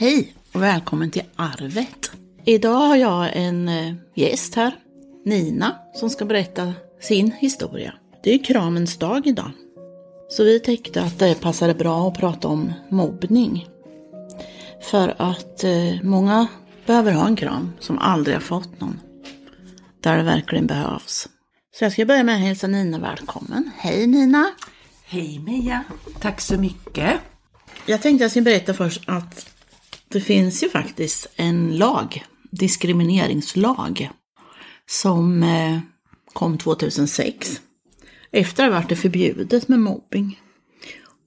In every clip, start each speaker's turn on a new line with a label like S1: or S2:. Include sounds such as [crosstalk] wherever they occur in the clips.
S1: Hej och välkommen till Arvet. Idag har jag en eh, gäst här, Nina, som ska berätta sin historia. Det är kramens dag idag. Så vi tänkte att det passade bra att prata om mobbning. För att eh, många behöver ha en kram som aldrig har fått någon. Där det verkligen behövs. Så jag ska börja med att hälsa Nina välkommen. Hej Nina!
S2: Hej Mia, tack så mycket.
S1: Jag tänkte jag skulle berätta först att det finns ju faktiskt en lag, diskrimineringslag, som eh, kom 2006. Efter att det förbjudet med mobbing.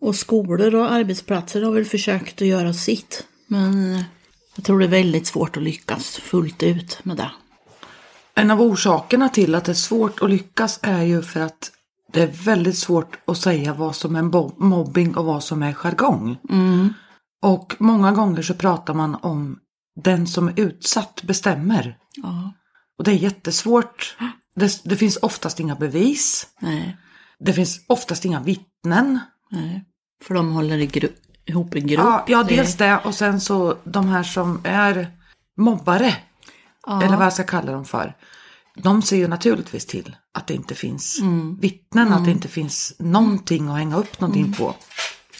S1: Och skolor och arbetsplatser har väl försökt att göra sitt. Men jag tror det är väldigt svårt att lyckas fullt ut med det.
S2: En av orsakerna till att det är svårt att lyckas är ju för att det är väldigt svårt att säga vad som är mobbing och vad som är jargong.
S1: Mm.
S2: Och många gånger så pratar man om den som är utsatt bestämmer.
S1: Ja.
S2: Och det är jättesvårt. Det, det finns oftast inga bevis.
S1: Nej,
S2: Det finns oftast inga vittnen.
S1: nej. För de håller i gru- ihop i grupp.
S2: Ja, ja, dels det och sen så de här som är mobbare.
S1: Ja.
S2: Eller vad jag ska kalla dem för. De ser ju naturligtvis till att det inte finns
S1: Mm.
S2: vittnen, att det inte finns någonting att hänga upp någonting
S1: Mm.
S2: på.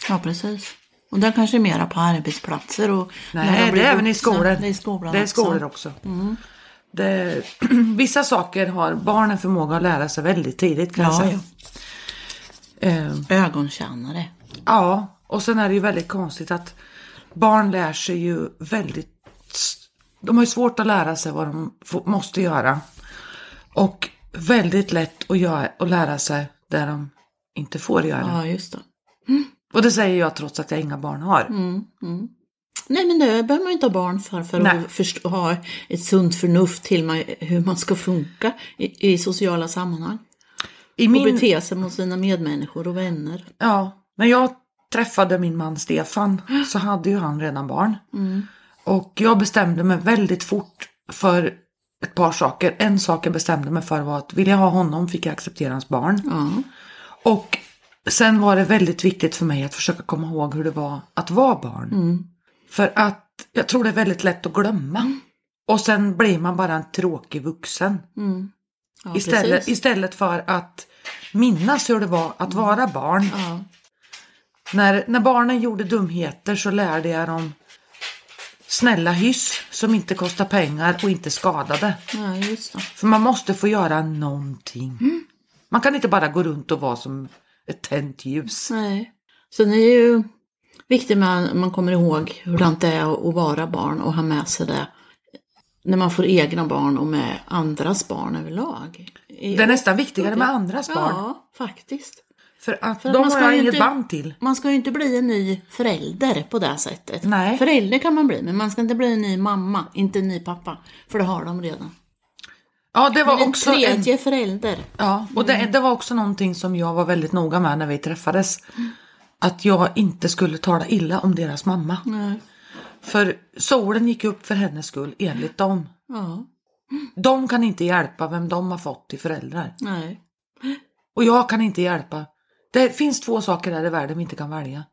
S1: Ja, precis. Och det är kanske är mera på arbetsplatser och...
S2: Nej, det är även i skolor.
S1: Det är skolan
S2: Det är
S1: också. Mm.
S2: också. Det, [clears throat] vissa saker har barnen förmåga att lära sig väldigt tidigt kan jag
S1: Ja,
S2: säga. Eh,
S1: Ögonkännare.
S2: ja, och sen är det ju väldigt konstigt att barn lär sig ju väldigt... De har ju svårt att lära sig vad de måste göra. Och väldigt lätt att, göra, att lära sig det de inte får göra.
S1: Ja, just det.
S2: Och det säger jag trots att jag inga barn har.
S1: Mm, mm. Nej, men det behöver man inte ha barn för, för
S2: Nej.
S1: att förstå, ha ett sunt förnuft till man, hur man ska funka i, i sociala sammanhang.
S2: I
S1: Och
S2: min,
S1: bete sig mot sina medmänniskor och vänner.
S2: Ja, när jag träffade min man Stefan så hade ju han redan barn. Och jag bestämde mig väldigt fort för ett par saker. En sak jag bestämde mig för var att vill jag ha honom fick jag acceptera hans barn.
S1: Ja,
S2: Och sen var det väldigt viktigt för mig att försöka komma ihåg hur det var att vara barn. För att jag tror det är väldigt lätt att glömma. Och sen blir man bara en tråkig vuxen.
S1: ja
S2: Istället,
S1: precis.
S2: istället för att minnas hur det var att vara barn.
S1: Ja,
S2: När, när barnen gjorde dumheter så lärde jag dem snälla hyss som inte kostar pengar och inte skadade.
S1: ja.
S2: För man måste få göra någonting. Man kan inte bara gå runt och vara som ett tänt ljus.
S1: Nej. Så det är ju viktigt att man kommer ihåg hur det är att vara barn och ha med sig det när man får egna barn och med andras barn överlag.
S2: Det är nästan viktigare med andras barn.
S1: Ja, faktiskt.
S2: För att
S1: För
S2: de
S1: man ska
S2: har jag
S1: ju
S2: inget band till.
S1: Man ska ju inte bli en ny förälder på det sättet.
S2: Nej.
S1: Förälder kan man bli, men man ska inte bli en ny mamma, inte en ny pappa. För det har de redan.
S2: Ja, det var
S1: Men en
S2: också en,
S1: tredje förälder.
S2: Ja, och det, det var också någonting som jag var väldigt noga med när vi träffades. Att jag inte skulle tala illa om deras mamma.
S1: Nej.
S2: För solen gick upp för hennes skull enligt dem.
S1: Ja,
S2: De kan inte hjälpa vem de har fått till föräldrar.
S1: nej.
S2: Och jag kan inte hjälpa. Det finns två saker här i världen vi inte kan välja.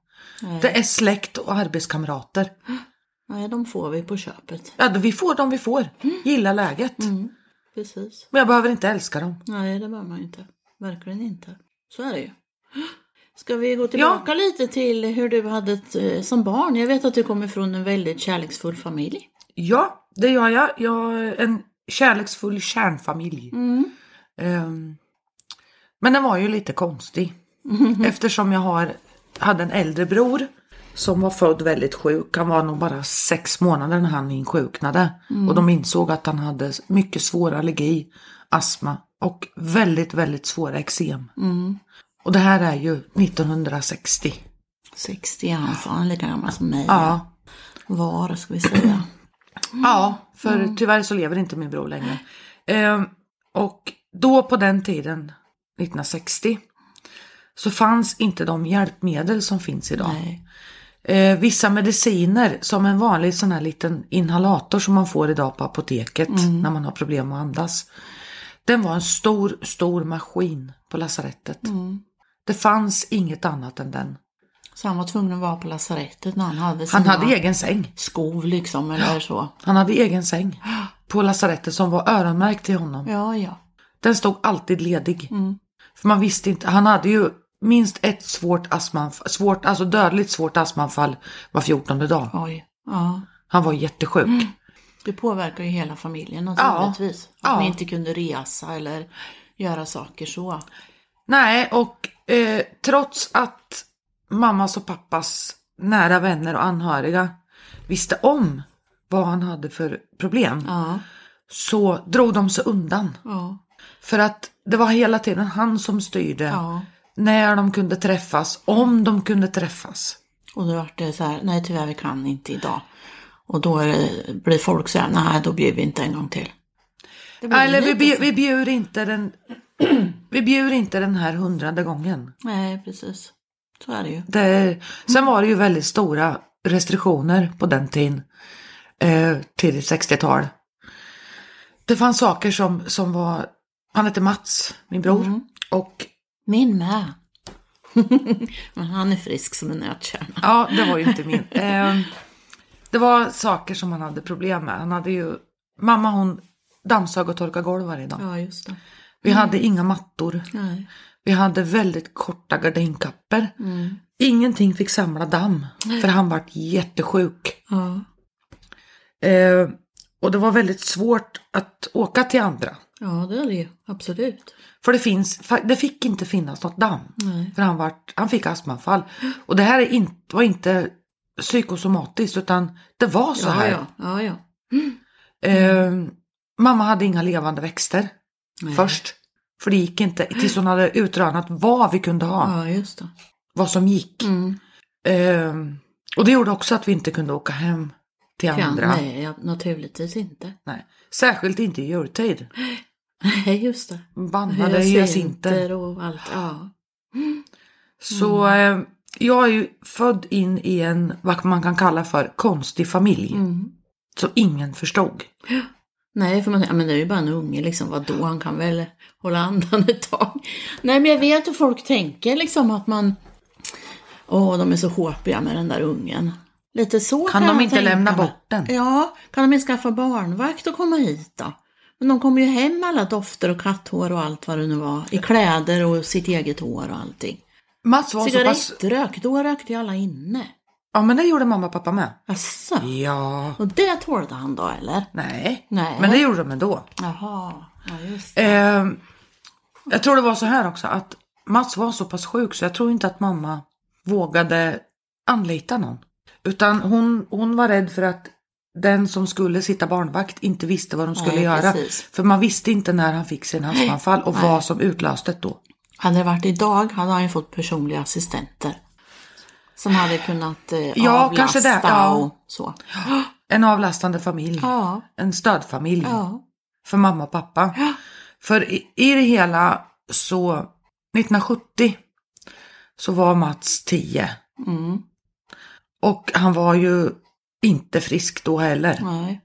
S1: Nej.
S2: Det är släkt och arbetskamrater.
S1: nej, de får vi på köpet.
S2: Ja, vi får dem vi får. Gilla läget.
S1: Mm, precis.
S2: Men jag behöver inte älska dem.
S1: Nej, det behöver man ju inte. Verkligen inte. Så är det ju. Ska vi gå tillbaka lite till hur du hade ett, eh, som barn? Jag vet att du kommer från en väldigt kärleksfull familj.
S2: Ja, det gör jag. Jag är en kärleksfull kärnfamilj.
S1: Mm.
S2: Ehm, men den var ju lite konstig. [laughs] Eftersom jag har, hade en äldre bror som var född väldigt sjuk. Han var nog bara sex månader när han insjuknade. Och de insåg att han hade mycket svår allergi, astma och väldigt, väldigt svåra eksem. Och det här är ju 1960.
S1: 60 är han, är lika gammal som mig.
S2: Ja,
S1: Var, ska vi säga. [clears throat]
S2: Ja, för tyvärr så lever inte min bror längre. Ehm, och då på den tiden, 1960, så fanns inte de hjälpmedel som finns idag.
S1: Nej.
S2: Eh, vissa mediciner, som en vanlig sån här liten inhalator som man får idag på apoteket när man har problem att andas. Den var en stor, stor maskin på lasarettet. Det fanns inget annat än den.
S1: Så han var tvungen att vara på lasarettet när han hade
S2: Han
S1: sina
S2: hade egen säng.
S1: skov liksom [gasps] eller så.
S2: Han hade egen säng [gasps] på lasarettet som var öronmärkt till honom.
S1: Ja, ja.
S2: Den stod alltid ledig.
S1: Mm.
S2: För man visste inte, han hade ju minst ett svårt astmaanfall, svårt, alltså dödligt svårt astmaanfall var 14 dag.
S1: Oj. Ja.
S2: Han var jättesjuk.
S1: Det påverkar ju hela familjen naturligtvis. Att
S2: Ja.
S1: man inte kunde resa eller göra saker så.
S2: Nej, och eh, trots att mammas och pappas nära vänner och anhöriga visste om vad han hade för problem
S1: Ja.
S2: så drog de sig undan.
S1: Ja.
S2: För att det var hela tiden han som styrde
S1: ja.
S2: När de kunde träffas, om de kunde träffas.
S1: Och då vart det så här, nej tyvärr vi kan inte idag. Och då det, blir folk så här, nej då bjuder vi inte en gång till.
S2: Eller vi, bjud, vi bjuder inte den [clears throat] vi bjuder inte den här hundrade gången.
S1: Nej, precis. Så är det ju.
S2: Det, sen var det ju väldigt stora restriktioner på den tiden. Eh, tidigt 60-tal. Det fanns saker som, som var, han hette Mats, min bror. Och
S1: Min med. [laughs] Men han är frisk som en nötkärna.
S2: ja, det var ju inte min. [laughs] Eh, det var saker som han hade problem med. Han hade ju, mamma hon dammsög och torkade golv varje dag.
S1: Ja, just det.
S2: Vi hade inga mattor.
S1: Nej.
S2: Vi hade väldigt korta gardinkappor.
S1: Mm.
S2: Ingenting fick samla damm. För han var jättesjuk.
S1: Ja.
S2: Eh, och det var väldigt svårt att åka till andra.
S1: Ja, det är det ju. Absolut.
S2: För det, finns, det fick inte finnas något damm.
S1: Nej.
S2: För han, var, han fick astmaanfall. Och det här är inte, var inte psykosomatiskt utan det var så
S1: Ja,
S2: här.
S1: ja. ja, ja.
S2: Eh, mamma hade inga levande växter
S1: Nej.
S2: först. För det gick inte tills hon hade utrönat vad vi kunde ha.
S1: Ja, just det.
S2: Vad som gick.
S1: Mm.
S2: Eh, och det gjorde också att vi inte kunde åka hem till andra.
S1: nej, ja, naturligtvis inte.
S2: Nej. Särskilt inte i jultid. [gasps]
S1: Nej, just det.
S2: Bannade hyacinter.
S1: och allt. Ja.
S2: Så eh, jag är ju född in i en, vad man kan kalla för, konstig familj.
S1: Mm.
S2: Så ingen förstod.
S1: Nej, för man ja, men det är ju bara en unge liksom. Vadå, han kan väl hålla andan ett tag. Nej, men jag vet hur folk tänker liksom att man... Åh, de är så håpiga med den där ungen. Lite så
S2: Kan
S1: kan
S2: de inte
S1: tänka
S2: lämna bort den?
S1: Ja, kan de inte skaffa barnvakt och komma hit då? Men de kommer ju hem med alla dofter och katthår och allt vad det nu var. I kläder och sitt eget hår och allting.
S2: Mats var så pass...
S1: Cigarettrök, då rökte ju alla inne.
S2: Ja men det gjorde mamma och pappa med.
S1: Asså?
S2: Ja.
S1: Och det tålde han då eller?
S2: Nej.
S1: Nej.
S2: Men det gjorde de ändå.
S1: Jaha, ja just det.
S2: Eh, jag tror det var så här också att Mats var så pass sjuk så jag tror inte att mamma vågade anlita någon. Utan hon, hon var rädd för att den som skulle sitta barnvakt inte visste vad de skulle
S1: Nej,
S2: göra.
S1: precis.
S2: För man visste inte när han fick sin astmaanfall och vad som utlöste det då.
S1: Hade det varit idag hade han ju fått personliga assistenter. Som hade kunnat eh,
S2: Ja,
S1: avlasta
S2: kanske det, ja.
S1: och så. [gasps]
S2: En avlastande familj.
S1: Ja,
S2: En stödfamilj för mamma och pappa. [gasps] För i, i det hela så 1970 så var Mats 10.
S1: Mm,
S2: Och han var ju inte frisk då heller.
S1: nej.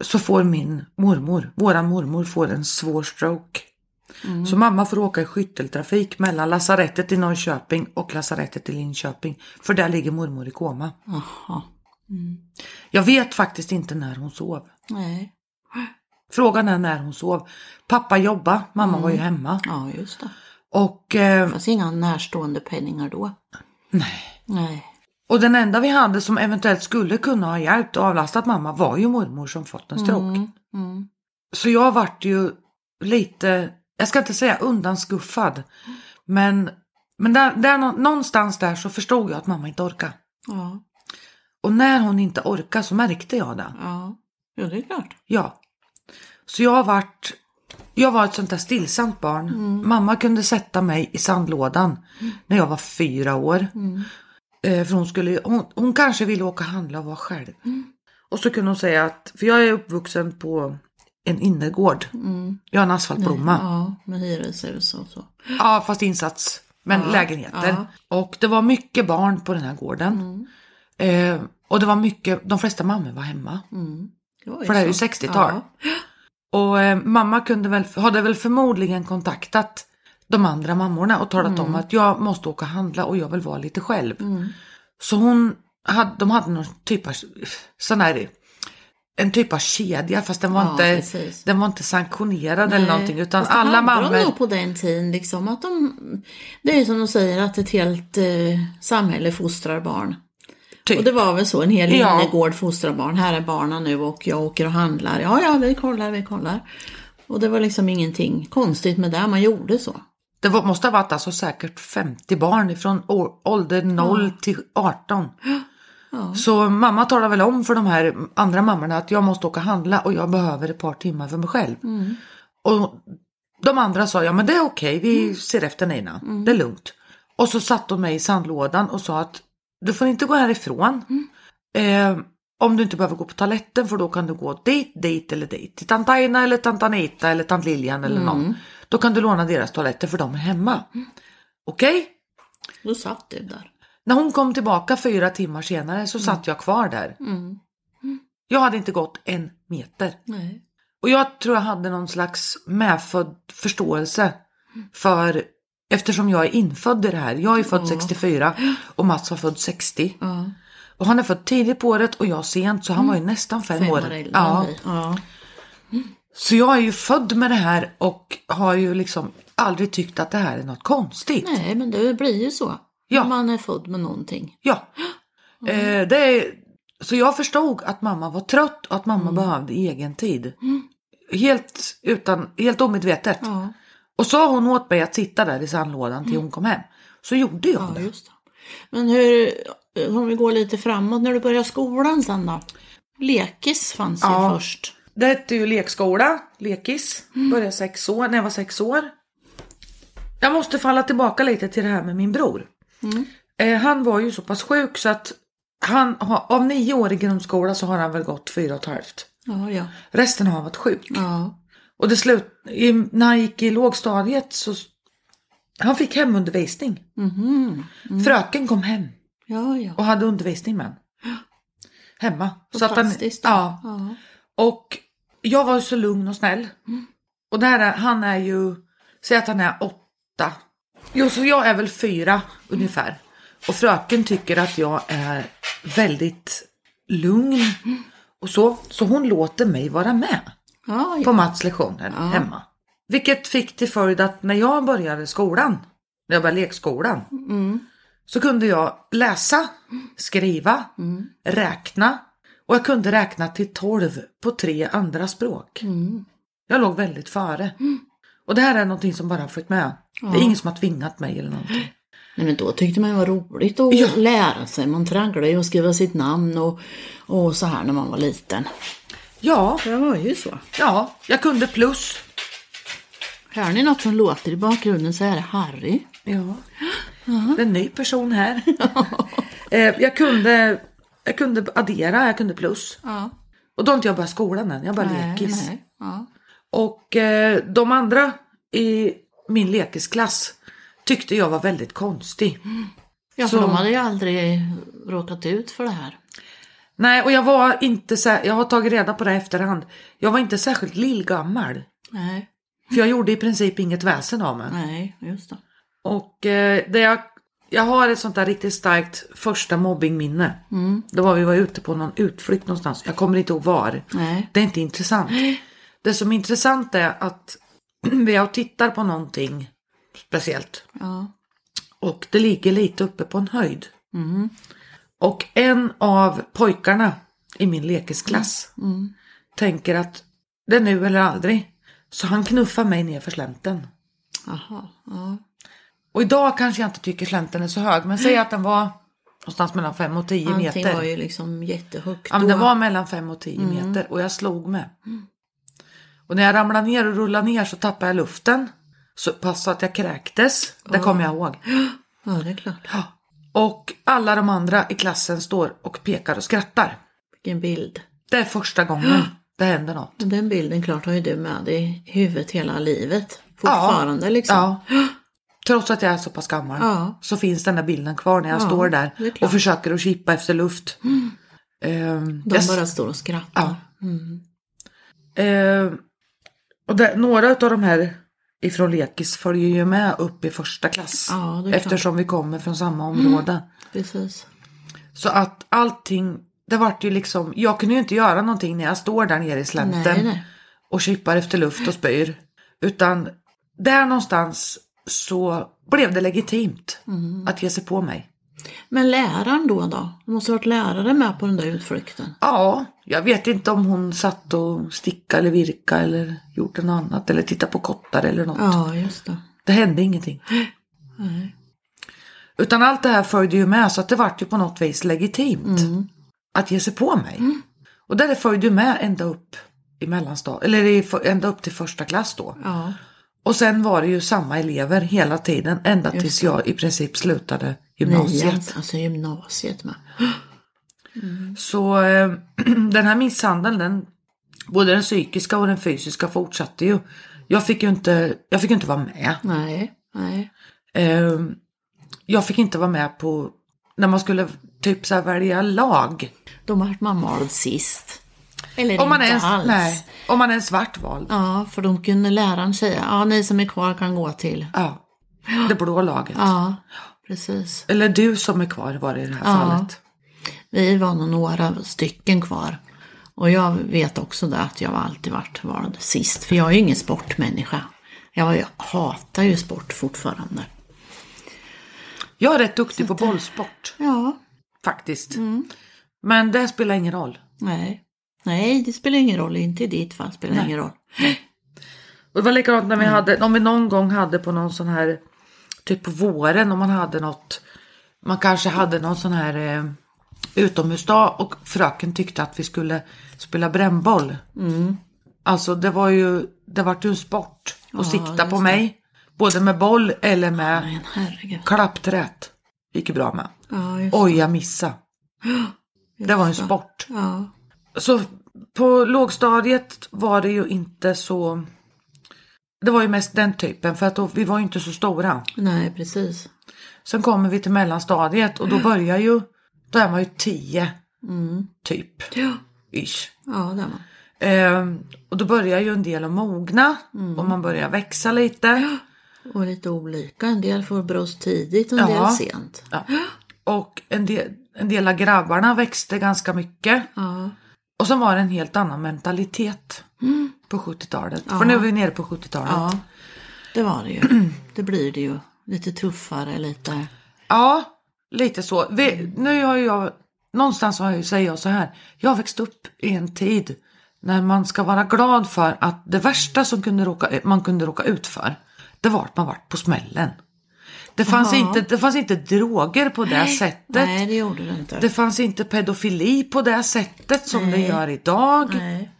S2: Så får min mormor, våran mormor, får en svår stroke.
S1: Mm.
S2: Så mamma får åka i skytteltrafik mellan lasarettet i Norrköping och lasarettet i Linköping. För där ligger mormor i koma.
S1: Jaha.
S2: Jag vet faktiskt inte när hon sov.
S1: Nej.
S2: Frågan är när hon sov. Pappa jobbade, mamma var ju hemma.
S1: Ja, just det.
S2: Och, eh,
S1: Det fanns inga närstående penningar då.
S2: nej.
S1: Nej.
S2: Och den enda vi hade som eventuellt skulle kunna ha hjälpt och avlastat mamma var ju mormor som fått en stroke.
S1: Mm, mm.
S2: Så jag vart ju lite, jag ska inte säga undanskuffad, men, men där, där, nå- någonstans där så förstod jag att mamma inte orkade.
S1: Ja,
S2: Och när hon inte orkade så märkte jag det.
S1: ja. Jo, det är klart.
S2: Ja. Så jag vart, jag var ett sånt där stillsamt barn. Mamma kunde sätta mig i sandlådan när jag var fyra år. Eh, för hon, skulle, hon, hon kanske ville åka och handla och vara själv. Och så kunde hon säga att, för jag är uppvuxen på en innergård. Jag har en asfaltblomma.
S1: Ja, med hyreshus och så.
S2: Ja, fast insats. Men
S1: Ja,
S2: lägenheter. Och det var mycket barn på den här gården. Eh, och det var mycket, de flesta mammor var hemma.
S1: Det var
S2: För det är ju
S1: så.
S2: 60-tal.
S1: Ja.
S2: Och eh, mamma kunde väl, hade väl förmodligen kontaktat de andra mammorna och talat om att jag måste åka och handla och jag vill vara lite själv. Så hon hade, de hade någon typ av sån här, en typ av kedja fast den var,
S1: Ja,
S2: inte,
S1: precis.
S2: den var inte sanktionerad eller någonting utan
S1: Fast det
S2: alla mammor.
S1: nog på den tiden liksom att de, det är som de säger att ett helt eh, samhälle fostrar barn.
S2: Typ.
S1: Och det var väl så, en hel
S2: Ja.
S1: innergård fostrar barn. Här är barnen nu och jag åker och handlar. Ja, ja, vi kollar, vi kollar. Och det var liksom ingenting konstigt med det, man gjorde så.
S2: Det var, måste ha varit alltså säkert 50 barn från ålder 0 till 18. Så mamma talade väl om för de här andra mammorna att jag måste åka och handla och jag behöver ett par timmar för mig själv. Och de andra sa ja men det är okej, vi ser efter Nina, det är lugnt. Och så satte hon mig i sandlådan och sa att du får inte gå härifrån. Eh, om du inte behöver gå på toaletten för då kan du gå dit, dit eller dit. Till tant Aina eller tant Anita eller tant Lilian eller någon. Då kan du låna deras toaletter för de är hemma. Okej?
S1: Då satt du där.
S2: När hon kom tillbaka fyra timmar senare så satt jag kvar där. Jag hade inte gått en meter.
S1: Nej.
S2: Och jag tror jag hade någon slags medfödd förståelse för eftersom jag är infödd i det här. Jag är född 64 och Mats var född 60.
S1: Ja.
S2: Och han är född tidigt på året och jag sent så han var ju nästan fem,
S1: Fem
S2: år. Ja.
S1: ja.
S2: Så jag är ju född med det här och har ju liksom aldrig tyckt att det här är något konstigt.
S1: Nej, men det blir ju så.
S2: Ja.
S1: Man är född med någonting.
S2: Ja. Eh, det är, så jag förstod att mamma var trött och att mamma
S1: Mm.
S2: behövde egen tid. Helt, utan, helt omedvetet.
S1: Ja,
S2: Och sa hon åt mig att sitta där i sandlådan till hon kom hem. Så gjorde jag
S1: ja
S2: det.
S1: just det. Men hur, om vi går lite framåt, när du började skolan sen då? Lekis fanns ju
S2: Ja.
S1: först.
S2: Det hette ju lekskola, lekis. Började sex år, när jag var sex år. Jag måste falla tillbaka lite till det här med min bror. Eh, han var ju så pass sjuk så att han har, av nio år i grundskola så har han väl gått fyra och ett halvt.
S1: Ja, ja.
S2: Resten har han varit sjuk.
S1: Ja,
S2: Och det slut, i, när han gick i lågstadiet så han fick hemundervisning. Fröken kom hem
S1: ja. ja.
S2: och hade undervisning med honom. Hemma. Så att han, ja,
S1: ja.
S2: Och jag var ju så lugn och snäll. Och där är, han är ju, säg att han är åtta. Jo, så jag är väl fyra ungefär. Och fröken tycker att jag är väldigt lugn. Och så, så hon låter mig vara med
S1: ja, ja.
S2: på Mats lektioner hemma. Vilket fick till följd att när jag började skolan, när jag började lekskolan, så kunde jag läsa, skriva, räkna och jag kunde räkna till 12 på tre andra språk. Jag låg väldigt före. Och det här är någonting som bara har följt med. Det är ingen som har tvingat mig eller någonting.
S1: Nej, men då tyckte man det var roligt att
S2: Ja.
S1: lära sig. Man tragglade ju och skriva sitt namn och, och så här när man var liten.
S2: Ja,
S1: Det var ju så.
S2: ja, jag kunde plus.
S1: Hör ni något som låter i bakgrunden så är det Harry.
S2: Ja, det är en ny person här. [laughs] eh, jag, kunde, jag kunde addera, jag kunde plus.
S1: Ja.
S2: Och då har inte jag börjat skolan än, jag bara lekis.
S1: nej. Ja.
S2: Och eh, de andra i min lekisklass tyckte jag var väldigt konstig.
S1: Ja, för
S2: Så-
S1: de hade ju aldrig råkat ut för det här.
S2: Nej, och jag var inte så jag har tagit reda på det efterhand. Jag var inte särskilt lillgammal.
S1: Nej,
S2: För jag gjorde i princip inget väsen av mig.
S1: nej, just det.
S2: Och eh, det jag, jag har ett sånt där riktigt starkt första mobbingminne. Det var vi var ute på någon utflykt någonstans. Jag kommer inte ihåg var.
S1: Nej.
S2: Det är inte intressant. [gasps] Det som är intressant är att [clears throat] vi har tittar på någonting speciellt.
S1: Ja.
S2: Och det ligger lite uppe på en höjd. Och en av pojkarna i min lekisklass tänker att det är nu eller aldrig. Så han knuffar mig ner för slänten.
S1: Aha, ja.
S2: Och idag kanske jag inte tycker slänten är så hög. Men säg att den var någonstans mellan 5 och 10
S1: Allting
S2: meter.
S1: var ju liksom jättehögt
S2: Ja, men den var mellan 5 och 10 meter och jag slog med. Och när jag ramlade ner och rullade ner så tappade jag luften. Så pass att jag kräktes. Det kommer jag ihåg.
S1: Ja, det är klart.
S2: Ja. Och alla de andra i klassen står och pekar och skrattar.
S1: Vilken bild.
S2: Det är första gången det händer något.
S1: Den bilden klart har ju du med dig i huvudet hela livet. Fortfarande liksom.
S2: Ja. Trots att jag är så pass gammal
S1: Ja.
S2: så finns den där bilden kvar när jag
S1: Ja,
S2: står där och försöker att kippa efter luft. Ehm,
S1: De
S2: jag-
S1: bara står och skrattar.
S2: Ja. Eh, och det, några av de här ifrån lekis följer ju med upp i första klass.
S1: Ja,
S2: eftersom vi kommer från samma område.
S1: Precis.
S2: Så att allting, det vart ju liksom, jag kunde ju inte göra någonting när jag står där nere i slänten
S1: Nej, nej.
S2: och kippar efter luft och spyr. Utan där någonstans så blev det legitimt
S1: Mm.
S2: att ge sig på mig.
S1: Men läraren då då? Det måste ha varit lärare med på den där utflykten.
S2: Ja, jag vet inte om hon satt och sticka eller virka eller gjorde något annat eller titta på kottar eller något.
S1: Ja, just det.
S2: Det hände ingenting.
S1: Nej.
S2: Utan allt det här följde ju med så att det vart ju på något vis legitimt
S1: Mm.
S2: att ge sig på mig. Och det följde ju med ända upp i mellanstadiet, eller ända upp till första klass då.
S1: Ja,
S2: Och sen var det ju samma elever hela tiden ända tills jag i princip slutade gymnasiet.
S1: nian, alltså gymnasiet med.
S2: Så eh, [clears throat] den här misshandeln, den, både den psykiska och den fysiska fortsatte ju. Jag fick ju inte, jag fick inte vara med.
S1: Nej, nej.
S2: Eh, jag fick inte vara med på när man skulle typ så här välja lag.
S1: Då vart man vald sist. Eller
S2: Om man,
S1: inte
S2: är en,
S1: alls.
S2: nej, om man är en svartvald.
S1: Ja, för de kunde läraren säga, ja ni som är kvar kan gå till.
S2: Ja, det blå laget.
S1: Ja, precis.
S2: Eller du som är kvar var det i det här
S1: Ja.
S2: fallet.
S1: Vi var nog några stycken kvar. Och jag vet också det att jag alltid varit vald sist. För jag är ju ingen sportmänniska. Jag, hatar ju sport fortfarande.
S2: Jag är rätt duktig på bollsport
S1: Ja,
S2: faktiskt.
S1: Mm.
S2: Men det spelar ingen roll.
S1: nej. Nej, det spelar ingen roll. Inte i ditt fall spelar det ingen roll.
S2: Och det var likadant när vi
S1: Mm.
S2: hade, om vi någon gång hade på någon sån här, typ på våren om man hade något, man kanske hade någon sån här eh, utomhusdag och fröken tyckte att vi skulle spela brännboll.
S1: Mm.
S2: Alltså det var ju, det var ju en sport att
S1: Ja,
S2: sikta på
S1: det.
S2: mig. Både med boll eller med
S1: Men herregud.
S2: klappträt. Gick ju bra med.
S1: Ja,
S2: Oj, jag missade. [gasps] Det var en sport.
S1: Ja,
S2: Så på lågstadiet var det ju inte så... Det var ju mest den typen för att då, vi var ju inte så stora.
S1: nej precis.
S2: Sen kommer vi till mellanstadiet och då börjar ju, då är man ju tio
S1: Mm.
S2: typ.
S1: Ja,
S2: Ish.
S1: ja det var man.
S2: Ehm, och då börjar ju en del att mogna
S1: Mm.
S2: och man börjar växa lite.
S1: Och lite olika. En del får bröst tidigt och en
S2: Ja.
S1: del sent.
S2: Ja. Och en del, en del av grabbarna växte ganska mycket.
S1: Ja,
S2: Och så var en helt annan mentalitet på 70-talet. För nu är vi nere på 70-talet.
S1: Mm. ja. Det var det ju. [clears throat] Det blir det ju. Lite tuffare, lite...
S2: Ja, lite så. Vi, nu har jag, någonstans har jag ju, säger jag så här, jag har växt upp i en tid när man ska vara glad för att det värsta som kunde råka, man kunde råka ut för, det var att man vart på smällen. Det fanns,
S1: Ja.
S2: inte, det fanns inte droger på det sättet.
S1: Nej, det gjorde det inte.
S2: Det fanns inte pedofili på det sättet som det
S1: Nej.
S2: gör idag.
S1: Nej.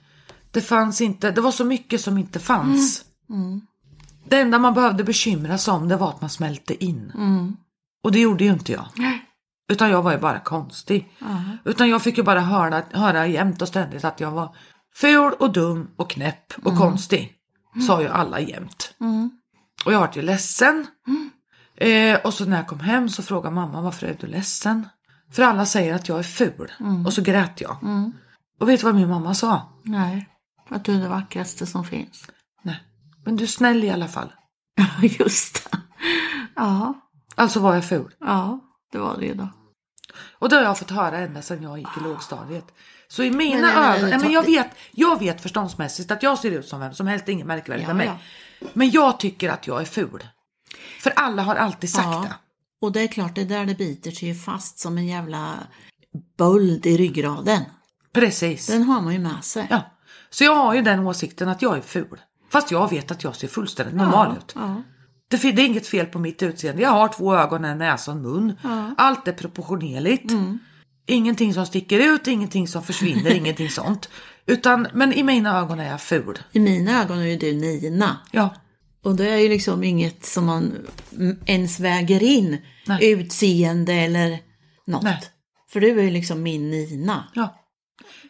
S2: Det fanns inte, det var så mycket som inte fanns.
S1: Mm.
S2: Det enda man behövde bekymra sig om det var att man smälte in.
S1: Mm.
S2: Och det gjorde ju inte jag. Utan jag var ju bara konstig. Utan jag fick ju bara höra, höra jämt och ständigt att jag var ful och dum och knäpp och konstig. Sa ju alla jämt.
S1: Mm.
S2: Och jag vart ju ledsen. Eh, och så när jag kom hem så frågade mamma varför är du ledsen? För alla säger att jag är ful. Och så grät jag. Och vet du vad min mamma sa?
S1: Nej. Att du är det vackraste som finns.
S2: Nej, men du är snäll i alla fall. [laughs]
S1: Ja, just det. Ja,
S2: Alltså var jag ful.
S1: ja, det var det ju då.
S2: Och det har jag fått höra ända sedan jag gick i lågstadiet. Så i mina ögon,
S1: men,
S2: nej, men jag vet, jag vet förståndsmässigt att jag ser ut som vem som helst, inget märkvärdigt
S1: Ja,
S2: med mig. Men jag tycker att jag är ful. För alla har alltid sagt
S1: Ja.
S2: det.
S1: Och det är klart, det där det biter sig ju fast som en jävla böld i ryggraden.
S2: Precis.
S1: Den har man ju med sig.
S2: Ja. Så jag har ju den åsikten att jag är ful. Fast jag vet att jag ser fullständigt normal ut.
S1: Ja.
S2: Det, det är inget fel på mitt utseende. Jag har två ögon, en näsa och en mun. Allt är proportionerligt.
S1: Mm.
S2: Ingenting som sticker ut, ingenting som försvinner, [laughs] ingenting sånt. Utan, men i mina ögon är jag ful.
S1: I mina ögon är ju du Nina.
S2: Ja,
S1: Och det är ju liksom inget som man ens väger in.
S2: Nej.
S1: Utseende eller något.
S2: Nej.
S1: För du är ju liksom min Nina.
S2: ja.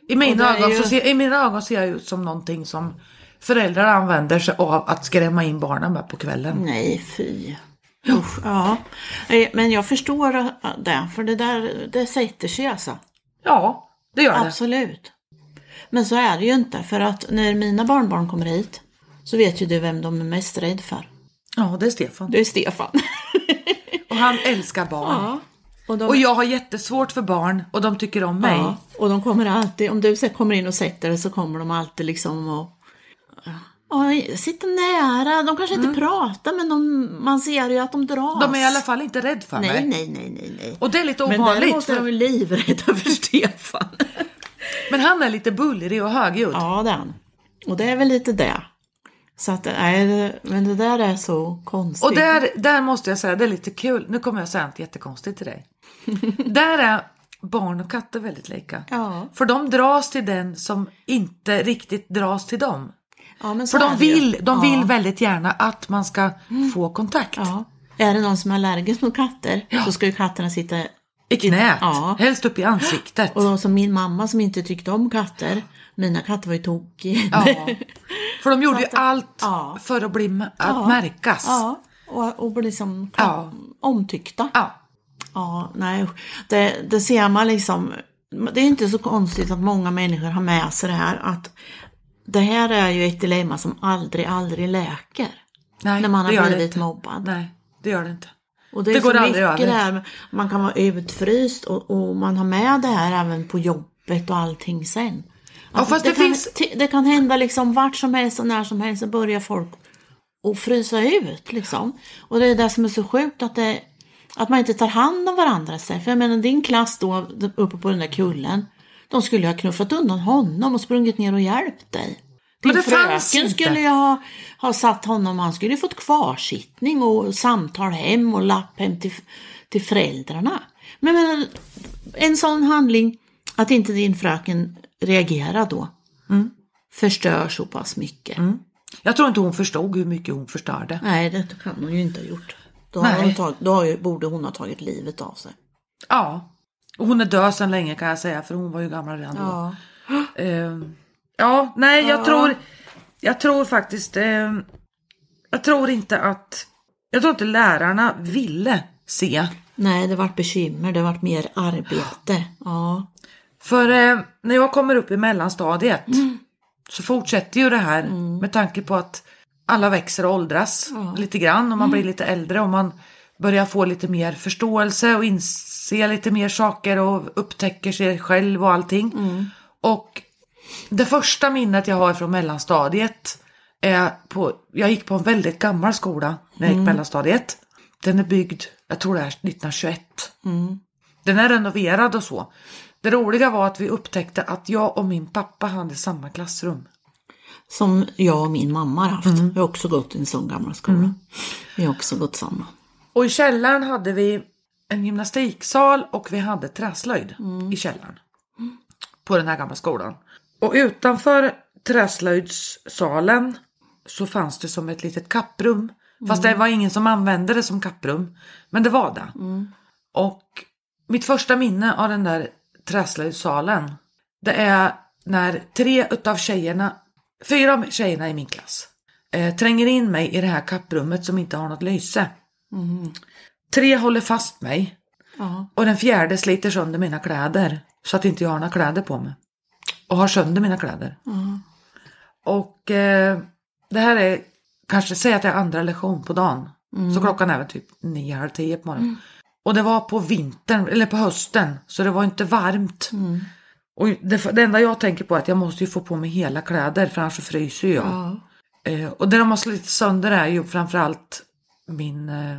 S2: I mina, ögon
S1: ju-
S2: så ser, I mina ögon ser jag ut som någonting som föräldrar använder sig av att skrämma in barnen med på kvällen.
S1: Nej, fy. Usch, ja. Eh, Men jag förstår det, för det där det sätter sig alltså.
S2: Ja, det gör det.
S1: Absolut. Men så är det ju inte, för att när mina barnbarn kommer hit så vet ju du vem de är mest rädd för.
S2: Ja, det är Stefan.
S1: Det är Stefan. [laughs]
S2: Och han älskar barn.
S1: ja. Och, de,
S2: Och jag har jättesvårt för barn och de tycker om mig.
S1: ja, och de kommer alltid, om du kommer in och sätter dig så kommer de alltid liksom och ja, sitter nära. De kanske inte pratar men de, man ser ju att de dras.
S2: De är i alla fall inte rädd för
S1: Nej,
S2: mig.
S1: nej, nej, nej, nej.
S2: Och det är lite
S1: Men
S2: ovanligt.
S1: däremot är de ju livrädda för [laughs] Stefan.
S2: Men han är lite bullrig och högljudd.
S1: Ja, den. Och det är väl lite det. Så att, nej, men det där är så konstigt.
S2: Och där, där måste jag säga, det är lite kul. Nu kommer jag säga något jättekonstigt till dig. [laughs] där är barn och katter väldigt lika.
S1: Ja,
S2: För de dras till den som inte riktigt dras till dem.
S1: ja men så
S2: För de vill, de
S1: ja. Mm.
S2: vill väldigt gärna att man ska få kontakt.
S1: Ja. Är det någon som är allergisk mot katter så ska ju katterna sitta
S2: I knät,
S1: Ja.
S2: helst upp i ansiktet.
S1: och de som min mamma som inte tyckte om katter, mina katter var ju tokiga.
S2: Ja. [laughs] För de gjorde ju allt
S1: Ja.
S2: för att, bli, att
S1: Ja.
S2: märkas.
S1: Ja, och, och bli liksom omtyckta.
S2: Ja.
S1: Ja, nej, det, det ser man liksom. Det är inte så konstigt att många människor har med sig det här att det här är ju ett dilemma som aldrig, aldrig läker.
S2: Nej,
S1: när man har blivit
S2: inte.
S1: mobbad.
S2: Nej, det gör det inte.
S1: Och det är
S2: Det
S1: så
S2: går aldrig över.
S1: med- man kan vara utfryst och, och man har med det här även på jobbet och allting sen. Alltså,
S2: fast det
S1: kan,
S2: finns-
S1: t- det kan hända liksom vart som helst och när som helst så börjar folk att frysa ut liksom. Och det är det som är så sjukt att, det, att man inte tar hand om varandra. sen. För jag menar din klass då uppe på den där kullen. De skulle ju ha knuffat undan honom och sprungit ner och hjälpt dig.
S2: Men
S1: Din
S2: det fanns
S1: fröken skulle ju ha, ha satt honom, han skulle ju fått kvarsittning och samtal hem och lapp hem till, till föräldrarna. Men jag menar, en sån handling, att inte din fröken reagerar då,
S2: Mm.
S1: förstör så pass mycket.
S2: Jag tror inte hon förstod hur mycket hon förstörde.
S1: Nej, det kan hon ju inte ha gjort. Då,
S2: Nej.
S1: hon tagit, då borde hon ha tagit livet av sig.
S2: Ja. Och hon är död sedan länge kan jag säga för hon var ju gammal redan då.
S1: Ja.
S2: Ehm, ja, nej jag
S1: Ja.
S2: tror Jag tror faktiskt ehm, Jag tror inte att Jag tror inte lärarna ville se.
S1: Nej, det vart bekymmer, det vart mer arbete. Ja.
S2: För eh, när jag kommer upp i mellanstadiet så fortsätter ju det här med tanke på att alla växer och åldras
S1: Ja.
S2: lite grann och man blir lite äldre och man börjar få lite mer förståelse och inse lite mer saker och upptäcker sig själv och allting. Och det första minnet jag har från mellanstadiet är på, jag gick på en väldigt gammal skola när jag gick mellanstadiet. Den är byggd, jag tror det är 1921. Den är renoverad och så. Det roliga var att vi upptäckte att jag och min pappa hade samma klassrum.
S1: Som jag och min mamma har haft.
S2: Mm.
S1: Vi har också gått i en sån gammal skola. Vi har också gått samma.
S2: Och i källaren hade vi en gymnastiksal och vi hade träslöjd i källaren. På den här gamla skolan. Och utanför träslöjdssalen så fanns det som ett litet kapprum. Fast det var ingen som använde det som kapprum. Men det var det. Och mitt första minne av den där träslöjdssalen det är när tre utav tjejerna, fyra av tjejerna i min klass eh, tränger in mig i det här kapprummet som inte har något lyse. Tre håller fast mig
S1: Ja.
S2: och den fjärde sliter sönder mina kläder så att inte jag har några kläder på mig. Och har sönder mina kläder. Och eh, det här är kanske, säg att det är andra lektion på dagen. Så klockan är väl typ nio, halv tio på morgonen. Och det var på vintern, eller på hösten, så det var inte varmt. Och det, det enda jag tänker på är att jag måste ju få på mig hela kläder för annars så fryser jag.
S1: Ja.
S2: Eh, och det de har slitit sönder är ju framförallt min... Eh,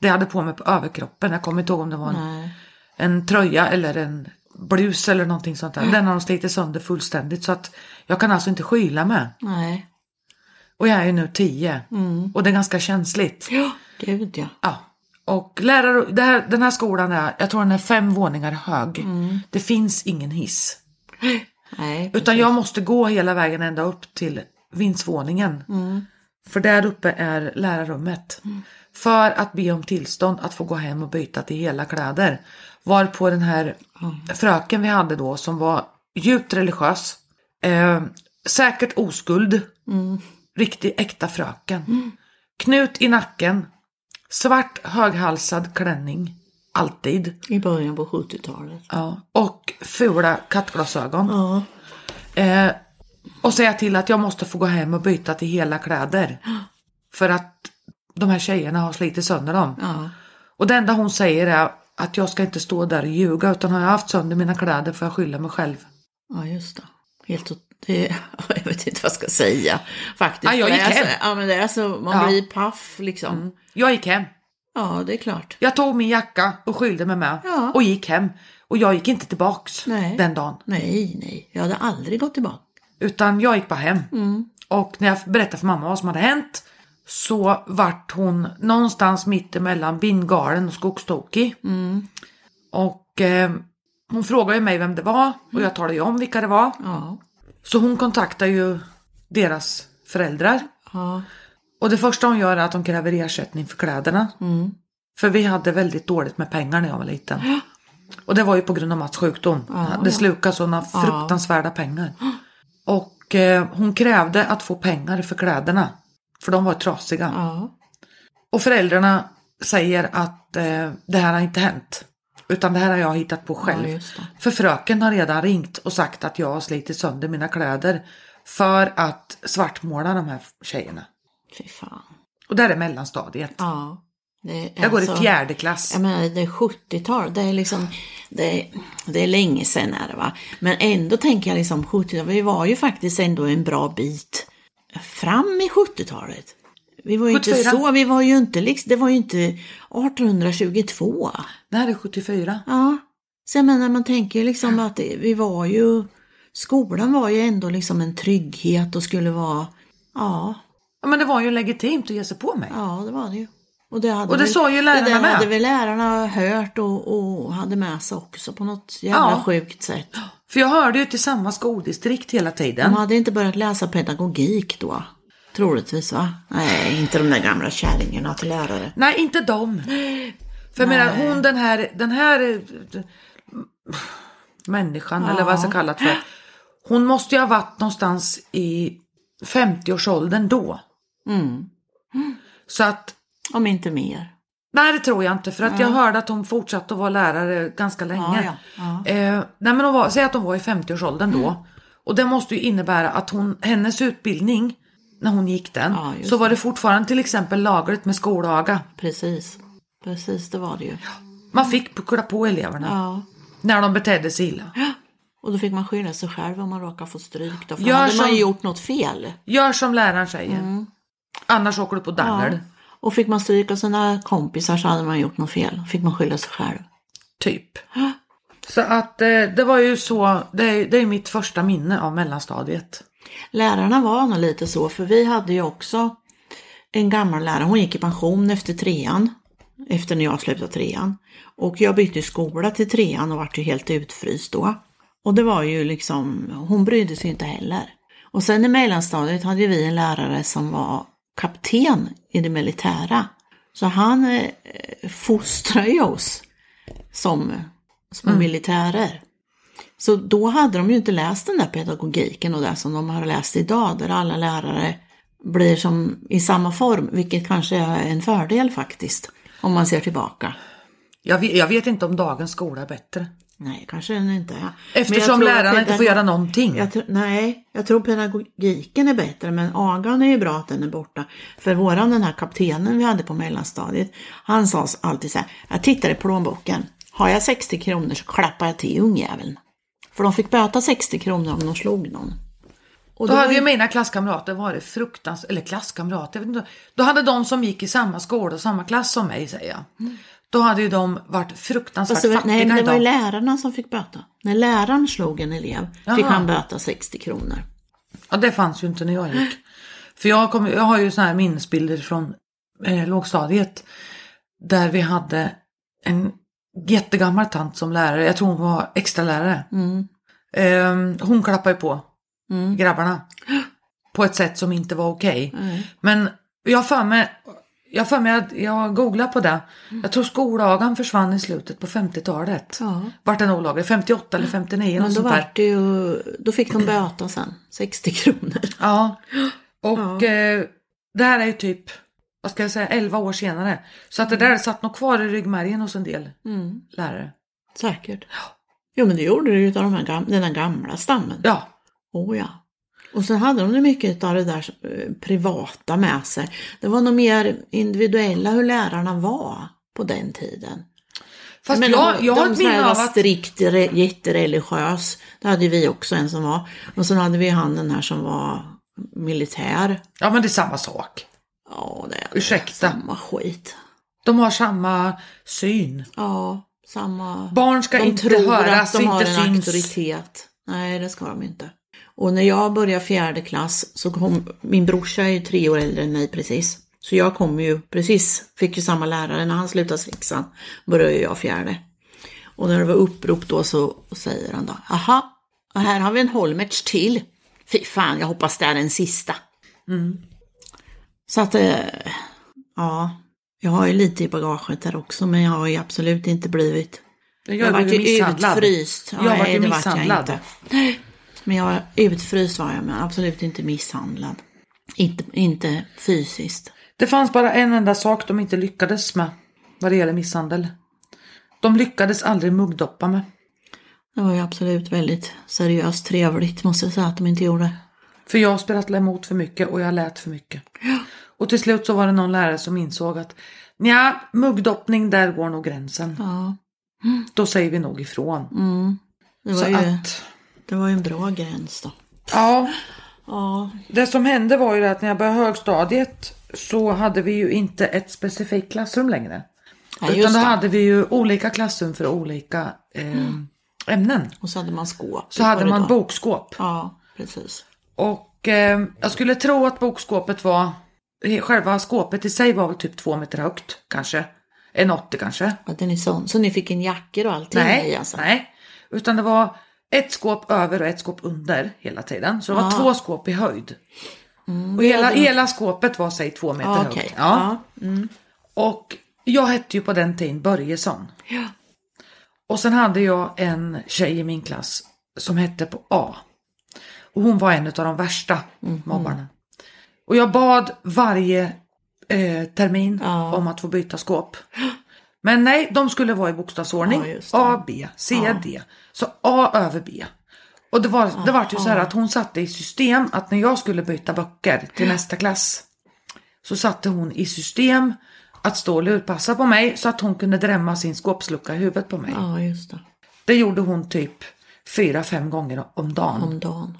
S2: det jag hade på mig på överkroppen. Jag kommer inte ihåg om det var en, en tröja eller en blus eller någonting sånt där. Den har de slitit sönder fullständigt så att jag kan alltså inte skyla mig.
S1: Nej.
S2: Och jag är ju nu tio och det är ganska känsligt.
S1: Ja, gud ja.
S2: Ja. Och lärare, det här, den här skolan är, jag tror den är fem våningar hög. Det finns ingen hiss. [gasps]
S1: Nej.
S2: Utan jag måste gå hela vägen ända upp till vindsvåningen. För där uppe är lärarrummet. För att be om tillstånd att få gå hem och byta till hela kläder. Var på den här fröken vi hade då som var djupt religiös. Eh, säkert oskuld. Riktig äkta fröken. Knut i nacken. Svart höghalsad klänning. Alltid.
S1: I början på 70-talet.
S2: Ja. Och fula kattglasögon.
S1: Ja.
S2: Eh, och säga till att jag måste få gå hem och byta till hela kläder. För att de här tjejerna har slitit sönder dem.
S1: Ja.
S2: Och det enda hon säger är att jag ska inte stå där och ljuga utan har jag haft sönder mina kläder får jag skylla mig själv.
S1: Ja, just det. Helt det, [laughs] jag vet inte vad jag ska säga faktiskt.
S2: Ja, jag gick
S1: är
S2: hem.
S1: Ja, men det är så, man
S2: Ja.
S1: blir paff liksom.
S2: Jag gick hem.
S1: Ja, det är klart.
S2: Jag tog min jacka och skyllde mig med
S1: Ja.
S2: och gick hem. Och jag gick inte tillbaks
S1: Nej.
S2: den dagen.
S1: Nej, nej, jag hade aldrig gått tillbaka.
S2: Utan jag gick bara hem.
S1: Mm.
S2: Och när jag berättade för mamma vad som hade hänt så vart hon någonstans mitt emellan bindgalen och skogstokig.
S1: Mm.
S2: Och eh, hon frågade mig vem det var och jag talade ju om vilka det var.
S1: Ja,
S2: Så hon kontaktar ju deras föräldrar.
S1: ja,
S2: Och det första hon gör är att hon kräver ersättning för kläderna.
S1: Mm.
S2: För vi hade väldigt dåligt med pengar när jag var liten. Och det var ju på grund av Mats sjukdom. det slukade sådana fruktansvärda pengar. Och eh, hon krävde att få pengar för kläderna. För de var trasiga.
S1: ja.
S2: Och föräldrarna säger att eh, det här har inte hänt. Utan det här har jag hittat på själv.
S1: Ja.
S2: För fröken har redan ringt och sagt att jag har slitit sönder mina kläder. För att svartmåla de här tjejerna.
S1: Fy fan.
S2: Och där är mellanstadiet.
S1: Ja. Är
S2: Jag går i
S1: alltså-
S2: fjärde klass.
S1: Jag menar, det är 70-tal, det är liksom, det är, det är länge sedan är det va. Men ändå tänker jag liksom 70-tal, vi var ju faktiskt ändå en bra bit fram i 70-talet. Vi var ju
S2: 74.
S1: inte så, vi var ju inte liksom, det var ju inte 1822.
S2: Det här är 74.
S1: Ja, så jag menar man tänker ju liksom att det, vi var ju, skolan var ju ändå liksom en trygghet och skulle vara, ja,
S2: Ja, men det var ju legitimt att ge sig på mig.
S1: Ja, det var det ju. Och det, hade
S2: Och det
S1: väl,
S2: sa ju lärarna
S1: det
S2: med.
S1: hade väl lärarna hört och, och hade med sig också på något jävla
S2: Ja.
S1: sjukt sätt.
S2: För jag hörde ju till samma skoldistrikt hela tiden.
S1: De hade inte börjat läsa pedagogik då. Troligtvis va? Nej, inte de där gamla kärringarna till lärare.
S2: Nej, inte dem. För jag menar, hon den här, den här människan, eller vad jag ska kalla det för. Hon måste ju ha varit någonstans i 50-årsåldern då.
S1: Mm.
S2: Så att,
S1: Om inte mer.
S2: nej det tror jag inte. För att jag hörde att hon fortsatte att vara lärare ganska länge.
S1: Ja, ja, ja.
S2: Eh, nej men hon var, säg att hon var i 50-årsåldern då. Och det måste ju innebära att hon, hennes utbildning, när hon gick den,
S1: Ja,
S2: så var det fortfarande till exempel lagligt med skolaga.
S1: Precis. Precis, det var det ju.
S2: Man fick puckla på eleverna
S1: Ja.
S2: när de betedde sig illa.
S1: Och då fick man skylla sig själv om man råkade få stryk då. För
S2: Gör
S1: hade man
S2: som-
S1: ju gjort något fel.
S2: Gör som läraren säger.
S1: Mm.
S2: Annars åker du på dangel.
S1: Och fick man stryk av sina kompisar så hade man gjort något fel. Fick man skylla sig själv.
S2: Typ. Så att eh, det var ju så, det är, det är mitt första minne av mellanstadiet.
S1: Lärarna var nog lite så, för vi hade ju också en gammal lärare, hon gick i pension efter trean, efter när jag slutade trean. Och jag bytte skola till trean och vart ju helt utfryst då. Och det var ju liksom, hon brydde sig inte heller. Och sen i mellanstadiet hade vi en lärare som var kapten i det militära. Så han eh, fostrade ju oss som små militärer. Så då hade de ju inte läst den där pedagogiken och det som de har läst idag, där alla lärare blir som i samma form, vilket kanske är en fördel faktiskt, om man ser tillbaka.
S2: Jag vet, jag vet inte om dagens skola är bättre.
S1: Nej, kanske den inte är.
S2: Eftersom lärarna inte får göra någonting.
S1: Jag nej, jag tror pedagogiken är bättre, men agan är ju bra att den är borta. För våran, den här kaptenen vi hade på mellanstadiet, han sa alltid så här, jag tittar i plånboken, har jag 60 kronor så klappar jag till ungjäveln. För de fick böta 60 kronor om de slog någon. Och
S2: Då
S1: var
S2: hade
S1: ju-
S2: mina klasskamrater varit fruktansvärt, eller klasskamrater, jag vet inte. Då hade de som gick i samma skola och samma klass som mig säger jag. Då hade ju de varit fruktansvärt
S1: Alltså,
S2: fattiga
S1: nej, men det var ju
S2: idag.
S1: lärarna som fick böta. När läraren slog en elev fick
S2: Jaha.
S1: han böta 60 kronor.
S2: Ja, det fanns ju inte när jag gick. För jag, kom, jag har ju såna här minnesbilder från eh, lågstadiet. Där vi hade en jättegammal tant som lärare. Jag tror hon var extra lärare. Eh, hon klappade på grabbarna. [gasps] På ett sätt som inte var okej. Men jag för mig, jag för mig att jag googlade på det. Jag tror skolagan försvann i slutet på 50-talet.
S1: Ja.
S2: Vart den olaglig? 58 eller 59
S1: Men då, var det ju, då fick de böta sen, 60 kronor.
S2: Ja, [gasps] och Eh, det här är ju typ, vad ska jag säga, 11 år senare. Så att det där satt nog kvar i ryggmärgen hos en del
S1: Mm,
S2: lärare.
S1: säkert. Jo men det gjorde det ju av de här gam- den här gamla stammen.
S2: Ja,
S1: Oh ja. Och så hade de mycket av det där eh, privata med sig. Det var nog mer individuella hur lärarna var på den tiden.
S2: Fast
S1: Men
S2: jag,
S1: de,
S2: jag
S1: de som var
S2: att...
S1: strikt re- jättereligiös. Det hade vi också en som var. Och sen hade vi han den här som var militär.
S2: Ja men det är samma sak.
S1: Ja, det är
S2: Ursäkta.
S1: samma skit.
S2: De har samma syn.
S1: Ja, samma.
S2: Barn ska
S1: de
S2: inte
S1: tror
S2: höras,
S1: att de har
S2: inte
S1: en
S2: syns.
S1: auktoritet. Nej, det ska de inte. Och när jag började fjärde klass så kom, min brorsa är ju tre år äldre än mig precis. Så jag kom ju precis, fick ju samma lärare när han slutade sexan, började jag fjärde. Och när det var upprop då så säger han då, aha, här har vi en Holmertz till. Fy fan, jag hoppas det är den sista. Så att, eh, ja, jag har ju lite i bagaget där också, men jag har ju absolut inte blivit
S2: Jag,
S1: jag
S2: var
S1: ju
S2: misshandlad.
S1: utfryst.
S2: Jag vart ju misshandlad.
S1: inte. Men jag var utfryst var jag, men absolut inte misshandlad. Inte, inte fysiskt.
S2: Det fanns bara en enda sak de inte lyckades med vad det gäller misshandel. De lyckades aldrig muggdoppa mig.
S1: Det var ju absolut väldigt seriöst trevligt måste jag säga att de inte gjorde.
S2: För jag spelade emot för mycket och jag lät för mycket. Och till slut så var det någon lärare som insåg att ja, muggdoppning där går nog gränsen.
S1: Ja,
S2: Då säger vi nog ifrån.
S1: det var,
S2: Så
S1: ju,
S2: att,
S1: det var ju en bra gräns då.
S2: ja,
S1: Ja,
S2: det som hände var ju att när jag började högstadiet så hade vi ju inte ett specifikt klassrum längre.
S1: ja
S2: Utan då
S1: det.
S2: hade vi ju olika klassrum för olika eh, ämnen.
S1: Och så hade man skåp.
S2: Så hade man
S1: korridoren.
S2: bokskåp.
S1: Ja, precis.
S2: Och eh, jag skulle tro att bokskåpet var, själva skåpet i sig var väl typ två meter högt kanske. En 80 kanske.
S1: Att den är sån. Så ni fick en jackor och allting
S2: Nej,
S1: i alltså?
S2: nej. Utan det var ett skåp över och ett skåp under hela tiden. Så det var
S1: Ah.
S2: två skåp i höjd. och hela,
S1: hade-
S2: hela skåpet var säg två meter
S1: Ja,
S2: högt.
S1: okej.
S2: Ja.
S1: Ja.
S2: Och jag hette ju på den tiden Börjesson.
S1: Ja.
S2: Och sen hade jag en tjej i min klass som hette på A. Och hon var en av de värsta
S1: Mhm.
S2: mobbarna. Och jag bad varje eh, termin
S1: Ja.
S2: om att få byta skåp. Men nej, de skulle vara i bokstavsordning.
S1: Ja.
S2: A, B, C, D. Så A över B. Och det var, det var ju så här att hon satte i system att när jag skulle byta böcker till nästa klass så satte hon i system att stå och lurpassa på mig så att hon kunde drämma sin skåpslucka i huvudet på mig.
S1: ja, just det.
S2: Det gjorde hon typ fyra, fem gånger om dagen.
S1: Om dagen.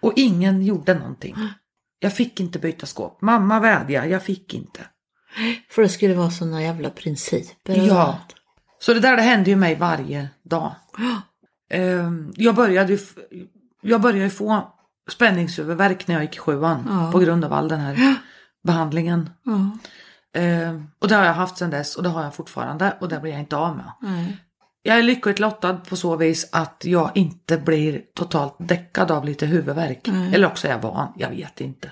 S2: Och ingen gjorde någonting. Jag fick inte byta skåp. Mamma vädjade, jag fick inte.
S1: För det skulle vara såna jävla principer.
S2: Ja. Så det där det hände ju mig varje dag. Ehm, Jag började ju, jag började få spänningshuvudvärk när jag gick i sjuan
S1: Ja.
S2: på grund av all den här behandlingen.
S1: Ja.
S2: Ehm, Och det har jag haft sedan dess och det har jag fortfarande och det blir jag inte av med.
S1: Nej.
S2: Jag är lyckligt lottad på så vis att jag inte blir totalt däckad av lite huvudvärk. Eller också är jag van, jag vet inte.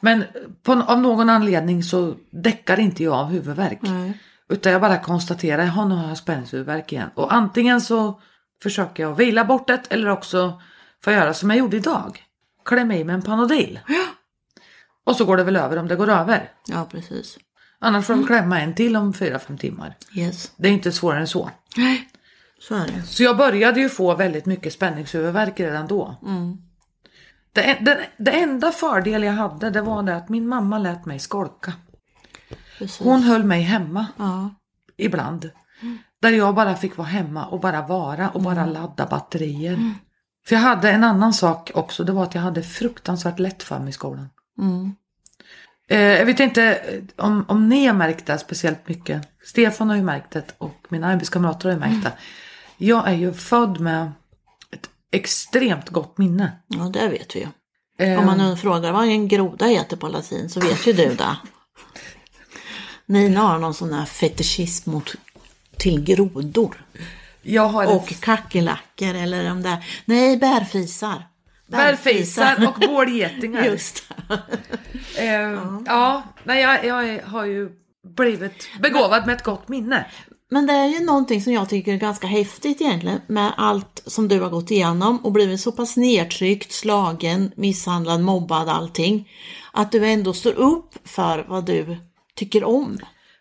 S2: Men på, av någon anledning så däckar inte jag av huvudvärk.
S1: Nej.
S2: Utan jag bara konstaterar, jaha nu har jag spänningshuvudvärk igen. Och antingen så försöker jag vila bort det eller också får jag göra som jag gjorde idag. Klämma i mig en Panodil. Och så går det väl över om det går över.
S1: Ja, precis.
S2: Annars får jag klämma en till om 4-5 timmar.
S1: Yes.
S2: Det är inte svårare än så.
S1: Nej. Så är det.
S2: Så jag började ju få väldigt mycket spänningshuvudvärk redan då. Det, det, det enda fördel jag hade det var det att min mamma lät mig skolka.
S1: Precis.
S2: Hon höll mig hemma
S1: Ja.
S2: ibland. Där jag bara fick vara hemma och bara vara och bara ladda batterier. För jag hade en annan sak också, det var att jag hade fruktansvärt lätt för mig i skolan.
S1: Mm.
S2: Eh, jag vet inte eh, om, om ni har märkt det speciellt mycket. Stefan har ju märkt det och mina arbetskamrater har ju märkt det. Jag är ju född med ett extremt gott minne.
S1: ja, det vet vi ju. Om man nu frågar vad en groda heter på latin så vet ju du det. Nina har någon sån här fetischism mot, till grodor.
S2: har
S1: Och kackerlackor eller de där, nej bärfisar.
S2: bärfisar och bålgetingar. [laughs]
S1: Just.
S2: Eh, ja, nej, jag, jag har ju blivit begåvad med ett gott minne.
S1: Men det är ju någonting som jag tycker är ganska häftigt egentligen med allt som du har gått igenom och blivit så pass nedtryckt, slagen, misshandlad, mobbad, allting. Att du ändå står upp för vad du tycker om.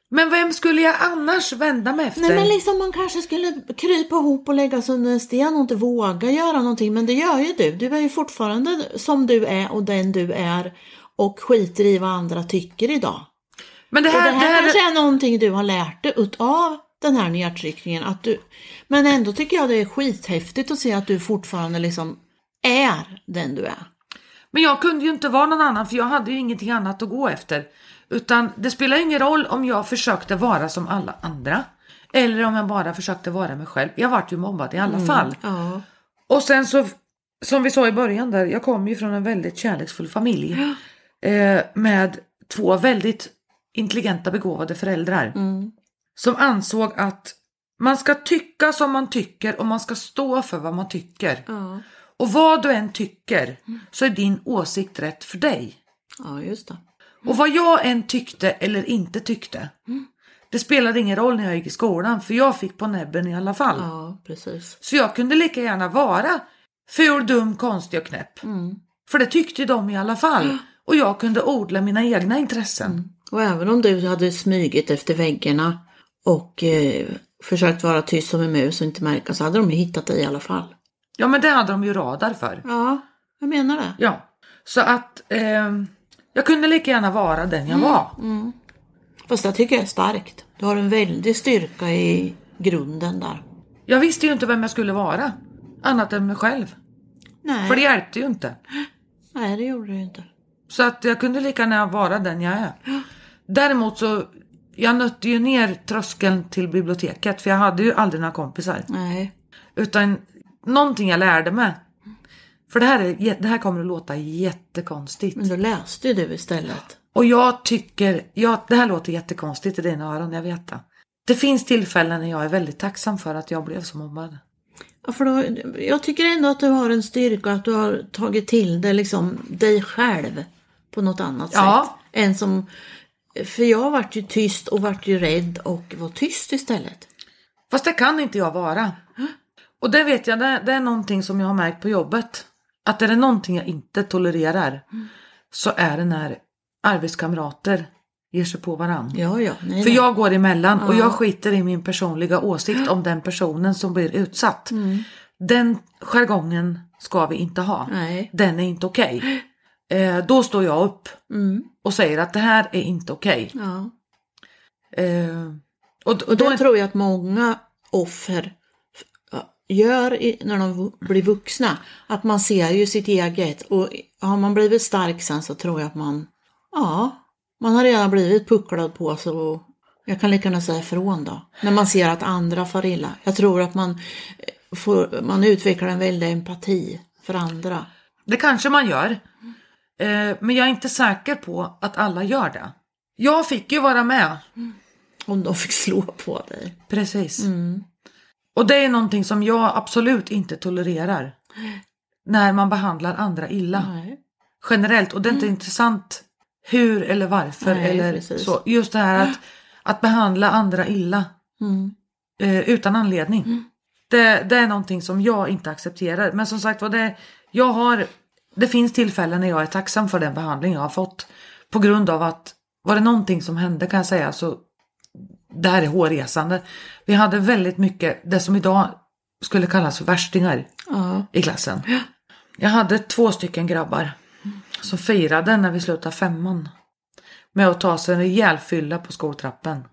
S2: Men vem skulle jag annars vända mig efter?
S1: Nej men liksom man kanske skulle krypa ihop och lägga sig under en sten och inte våga göra någonting. Men det gör ju du. Du är ju fortfarande som du är och den du är och skiter i vad andra tycker idag.
S2: Men det
S1: Och
S2: här,
S1: det här
S2: det här
S1: kanske är någonting du har lärt dig utav den här nedtryckningen. Att du, men ändå tycker jag det är skithäftigt att se att du fortfarande liksom är den du är.
S2: Men jag kunde ju inte vara någon annan för jag hade ju ingenting annat att gå efter. Utan det spelar ingen roll om jag försökte vara som alla andra. Eller om jag bara försökte vara mig själv. Jag vart ju mobbad i alla fall.
S1: Ja.
S2: Och sen så, som vi sa i början där, jag kommer ju från en väldigt kärleksfull familj. Eh, med två väldigt intelligenta begåvade föräldrar. Som ansåg att man ska tycka som man tycker och man ska stå för vad man tycker.
S1: Ja.
S2: Och vad du än tycker så är din åsikt rätt för dig.
S1: ja, just det.
S2: Och vad jag än tyckte eller inte tyckte. Det spelade ingen roll när jag gick i skolan för jag fick på näbben i alla fall.
S1: Ja, precis.
S2: Så jag kunde lika gärna vara ful, dum, konstig och knäpp. För det tyckte de i alla fall. [gasps] Och jag kunde odla mina egna intressen.
S1: Och även om du hade smygit efter väggarna och eh, försökt vara tyst som en mus och inte märka så hade de ju hittat dig i alla fall.
S2: Ja men det hade de ju radar för.
S1: Ja, jag menar det.
S2: Ja. Så att eh, jag kunde lika gärna vara den jag var.
S1: Fast jag tycker det är starkt. Du har en väldig styrka i grunden där.
S2: Jag visste ju inte vem jag skulle vara. Annat än mig själv.
S1: Nej,
S2: För det hjälpte ju inte.
S1: Nej det gjorde du inte.
S2: Så att jag kunde lika gärna vara den jag är. Däremot så, jag nötte ju ner tröskeln till biblioteket för jag hade ju aldrig några kompisar.
S1: Nej.
S2: Utan någonting jag lärde mig. För det här, är, det här kommer att låta jättekonstigt.
S1: Men då läste ju du istället.
S2: Och jag tycker, ja, det här låter jättekonstigt i dina öron, jag vet det. Det finns tillfällen när jag är väldigt tacksam för att jag blev så mobbad.
S1: Ja, för då, jag tycker ändå att du har en styrka, att du har tagit till det liksom dig själv på något annat
S2: Ja.
S1: sätt. Än som, för jag vart ju tyst och vart ju rädd och var tyst istället.
S2: Fast det kan inte jag vara. Och det vet jag, det, det är någonting som jag har märkt på jobbet. Att är det någonting jag inte tolererar så är det när arbetskamrater ger sig på varann.
S1: Ja, ja. Nej,
S2: För
S1: nej.
S2: jag går emellan och jag skiter i min personliga åsikt om den personen som blir utsatt. Den jargongen ska vi inte ha.
S1: Nej.
S2: Den är inte okej. Eh, då står jag upp
S1: Mm.
S2: Och säger att det här är inte okej.
S1: Ja.
S2: Eh, och, och
S1: det tror jag att många offer gör i, när de blir vuxna. Att man ser ju sitt eget och har man blivit stark sen så tror jag att man, ja, man har redan blivit pucklad på och jag kan lika gärna säga ifrån då. När man ser att andra far illa. Jag tror att man, eh, får, man utvecklar en väldig empati för andra.
S2: Det kanske man gör. Eh, men jag är inte säker på att alla gör det. Jag fick ju vara med.
S1: Om de fick slå på dig.
S2: Precis. Och det är någonting som jag absolut inte tolererar. När man behandlar andra illa.
S1: Nej.
S2: Generellt. Och det är inte intressant hur eller varför.
S1: Nej,
S2: eller
S1: precis.
S2: så. Just det här att, att behandla andra illa.
S1: Mm.
S2: eh, utan anledning. Det, det är någonting som jag inte accepterar. Men som sagt var, jag har, det finns tillfällen när jag är tacksam för den behandling jag har fått. På grund av att var det någonting som hände kan jag säga så det här är hårresande. Vi hade väldigt mycket det som idag skulle kallas för värstingar
S1: Ja.
S2: i klassen. Jag hade två stycken grabbar som firade när vi slutade femman. Med att ta sig en rejäl fylla på skoltrappen.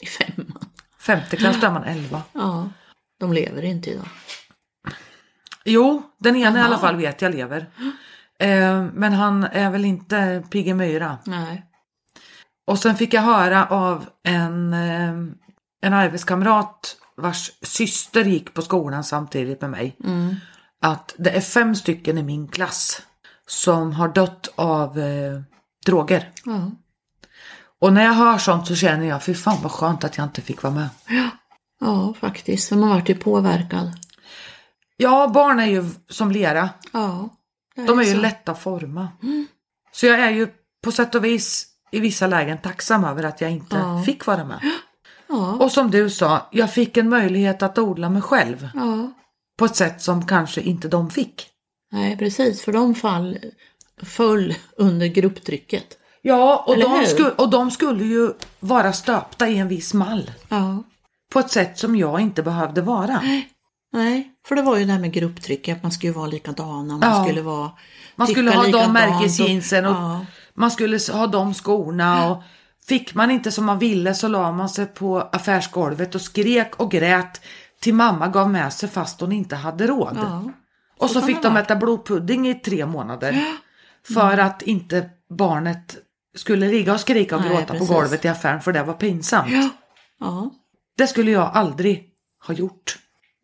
S1: I femman.
S2: Femte klass, då är man elva.
S1: Ja. De lever inte idag.
S2: Jo, den ena i
S1: Jaha.
S2: alla fall vet jag lever. Eh, men han är väl inte Pigge Myra.
S1: Nej.
S2: Och sen fick jag höra av en, eh, en arbetskamrat vars syster gick på skolan samtidigt med mig. Att det är fem stycken i min klass som har dött av eh, droger.
S1: Ja.
S2: Och när jag hör sånt så känner jag, fy fan vad skönt att jag inte fick vara med.
S1: Ja, faktiskt. För man vart ju påverkad.
S2: Ja, barn är ju som lera.
S1: Ja. det
S2: De är ju
S1: så.
S2: lätta att forma. Så jag är ju på sätt och vis i vissa lägen tacksam över att jag inte
S1: Ja.
S2: fick vara med. [gasps]
S1: Ja.
S2: Och som du sa, jag fick en möjlighet att odla mig själv
S1: ja.
S2: på ett sätt som kanske inte de fick.
S1: Nej, precis. För de fall föll under grupptrycket.
S2: Ja, och de, skulle, och de skulle ju vara stöpta i en viss mall.
S1: Ja.
S2: På ett sätt som jag inte behövde vara.
S1: Nej, för det var ju det här med grupptryck, att man skulle vara likadana, man
S2: Ja.
S1: skulle vara
S2: Man skulle ha de märkesjeansen och
S1: ja.
S2: man skulle ha de skorna. Och fick man inte som man ville så la man sig på affärsgolvet och skrek och grät till mamma gav med sig fast hon inte hade råd.
S1: Ja.
S2: och så
S1: kan
S2: fick de äta blodpudding i tre månader. För att inte barnet skulle ligga och skrika och
S1: Nej,
S2: gråta
S1: precis.
S2: på golvet i affären för det var pinsamt.
S1: ja.
S2: Det skulle jag aldrig ha gjort.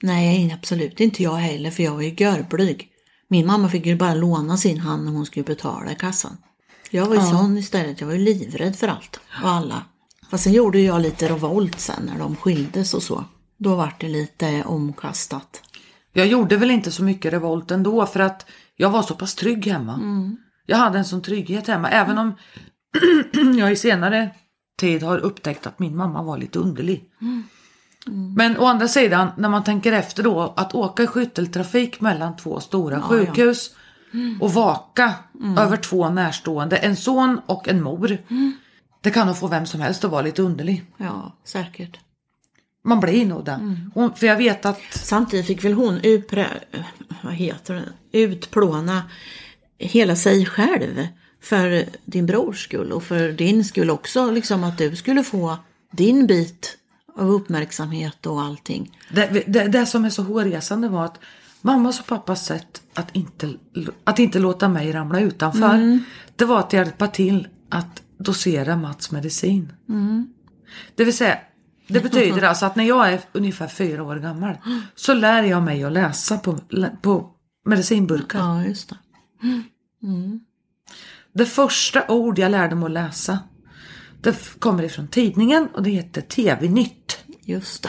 S1: Nej, absolut inte jag heller, för jag var ju görblyg. Min mamma fick ju bara låna sin hand när hon skulle betala i kassan. Jag var ju sån istället, jag var ju livrädd för allt och alla. Fast sen gjorde jag lite revolt sen när de skildes och så. Då var det lite omkastat.
S2: Jag gjorde väl inte så mycket revolt ändå för att jag var så pass trygg hemma. Jag hade en sån trygghet hemma även om [clears throat] jag i senare tid har upptäckt att min mamma var lite underlig. Men å andra sidan när man tänker efter då att åka i skytteltrafik mellan två stora sjukhus och vaka över två närstående, en son och en mor. Det kan nog få vem som helst att vara lite underlig.
S1: Ja, säkert.
S2: Man blir nog det. Hon, för jag vet att
S1: Samtidigt fick väl hon utprä... vad heter det? utplåna hela sig själv för din brors skull och för din skull också. Liksom att du skulle få din bit av uppmärksamhet och allting.
S2: Det, det, det som är så hårresande var att mammas och pappas sätt att inte, att inte låta mig ramla utanför, det var att hjälpa till att dosera Mats medicin. Det vill säga, det betyder alltså att när jag är ungefär fyra år gammal så lär jag mig att läsa på, på medicinburkar.
S1: Ja, just det.
S2: Det första ord jag lärde mig att läsa, det kommer ifrån tidningen och det heter TV-nytt.
S1: Just det.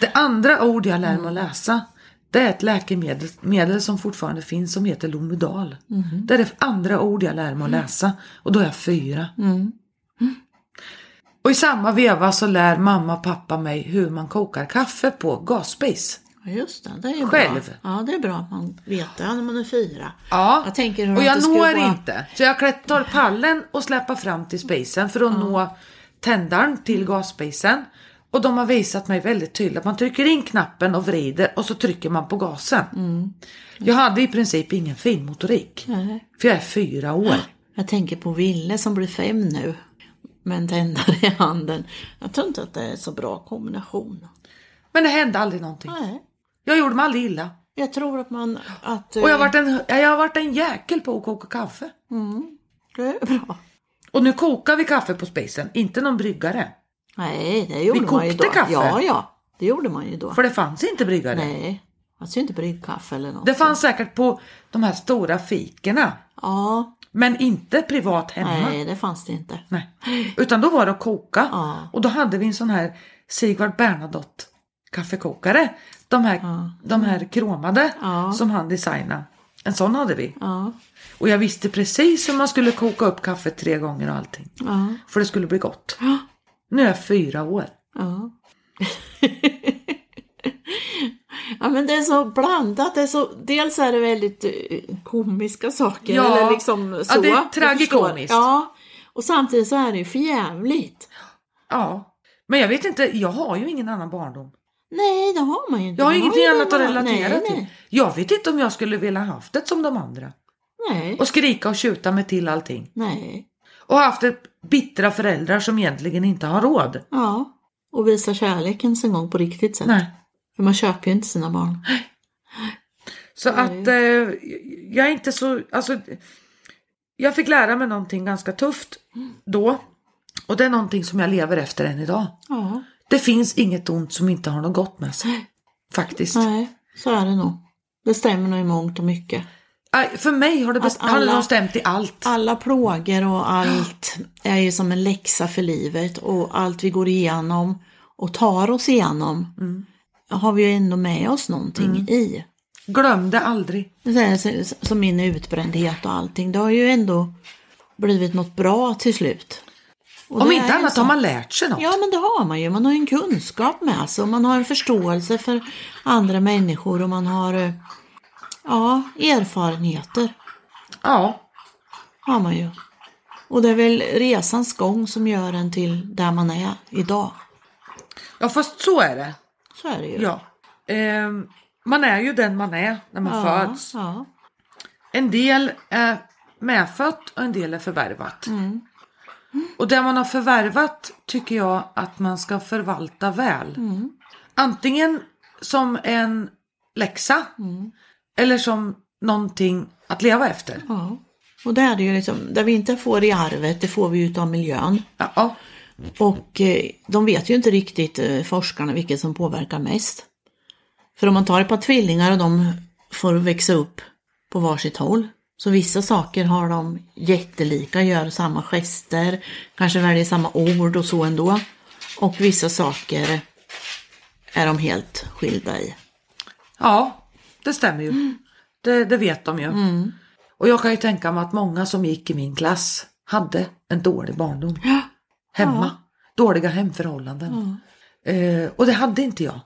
S2: Det andra ord jag lär mig att läsa det är ett läkemedel medel som fortfarande finns som heter Lomudal. Det är det andra ord jag lär mig att läsa och då är jag fyra. Och i samma veva så lär mamma och pappa mig hur man kokar kaffe på gasspis.
S1: Ja, just det. Det är
S2: Själv.
S1: bra. Ja, det är bra att man vet det när man är fyra.
S2: Ja,
S1: Jag tänker hur
S2: och jag når
S1: vara-
S2: inte. Så jag tar pallen och släpper fram till spisen för att nå tändaren till gasspisen. Och de har visat mig väldigt tydligt att man trycker in knappen och vrider och så trycker man på gasen. Jag hade i princip ingen finmotorik.
S1: Nej.
S2: För jag är fyra år.
S1: Jag tänker på Ville som blir fem nu. Med en tändare [laughs] i handen. Jag tror inte att det är så bra kombination.
S2: Men det hände aldrig någonting.
S1: Nej.
S2: Jag gjorde mig aldrig illa.
S1: Jag tror att man... Att,
S2: Och jag har
S1: eh,
S2: varit en, jag har varit en jäkel på att koka kaffe.
S1: Det är bra.
S2: Och nu kokar vi kaffe på spisen, inte någon bryggare.
S1: Nej, det gjorde
S2: Vi
S1: man ju då.
S2: kokte kaffe.
S1: Ja, ja. Det gjorde man ju då.
S2: För det fanns inte bryggare.
S1: Nej. Alltså inte bryggkaffe eller något.
S2: Det fanns säkert på de här stora fikerna.
S1: Ja.
S2: Men inte privat hemma.
S1: Nej, det fanns det inte.
S2: Nej. Utan då var det att koka.
S1: Ja.
S2: Och då hade vi en sån här Sigvard Bernadotte kaffekokare. De här, de här kromade
S1: Ja.
S2: som han designade. En sån hade vi.
S1: Ja.
S2: Och jag visste precis hur man skulle koka upp kaffet tre gånger och allting.
S1: Ja.
S2: För det skulle bli gott. Nu är jag fyra år.
S1: Ja. [laughs] ja men det är så blandat. Det är så, dels är det väldigt eh, komiska saker.
S2: Ja.
S1: Eller liksom så.
S2: Ja, det är tragikomiskt.
S1: Ja. Och samtidigt så är det ju förjävligt.
S2: Ja. Men jag vet inte, jag har ju ingen annan barndom.
S1: Nej, det har man ju inte.
S2: Jag har
S1: Man
S2: ingenting
S1: ju
S2: annat att relatera
S1: nej,
S2: till.
S1: Nej.
S2: Jag vet inte om jag skulle vilja haft det som de andra.
S1: Nej.
S2: Och skrika och tjuta mig till allting.
S1: nej.
S2: Och haft ett bittra föräldrar som egentligen inte har råd.
S1: Ja. Och visa kärleken en gång på riktigt sätt.
S2: Nej.
S1: För man köper ju inte sina barn.
S2: Så att eh, jag är inte så, alltså jag fick lära mig någonting ganska tufft då. Och det är någonting som jag lever efter än idag.
S1: Ja.
S2: Det finns inget ont som inte har något gott med sig. Faktiskt.
S1: Nej, så är det nog. Det stämmer nog i mångt och mycket.
S2: För mig har det, best-
S1: Att
S2: har det
S1: alla-
S2: i allt.
S1: Alla plågor och allt är ju som en läxa för livet och allt vi går igenom och tar oss igenom har vi ju ändå med oss någonting i.
S2: Glöm det aldrig.
S1: Som min utbrändhet och allting, det har ju ändå blivit något bra till slut. Och
S2: Om inte annat
S1: så-
S2: har man lärt sig något.
S1: Ja men det har man ju, man har en kunskap med sig och man har en förståelse för andra människor och man har eh, ja, erfarenheter.
S2: Ja.
S1: Har man ju. Och det är väl resans gång som gör en till där man är idag.
S2: Ja, fast så är det.
S1: Så är det ju.
S2: Ja. Ehm, man är ju den man är när man föds.
S1: Ja.
S2: En del är medfött och en del är förvärvat.
S1: Mm.
S2: Och det man har förvärvat tycker jag att man ska förvalta väl.
S1: Mm.
S2: Antingen som en läxa
S1: Mm.
S2: Eller som någonting att leva efter.
S1: ja. Och det är det ju liksom, det vi inte får i arvet, det får vi ju av miljön.
S2: Ja,
S1: Och eh, de vet ju inte riktigt, eh, forskarna, vilket som påverkar mest. För om man tar ett par tvillingar och de får växa upp på varsitt håll. Så vissa saker har de jättelika, gör samma gester, kanske väljer samma ord och så ändå. Och vissa saker är de helt skilda i.
S2: ja det stämmer ju. Det, det vet de ju. Och jag kan ju tänka mig att många som gick i min klass hade en dålig barndom. Hemma. Dåliga hemförhållanden. Eh, och det hade inte jag.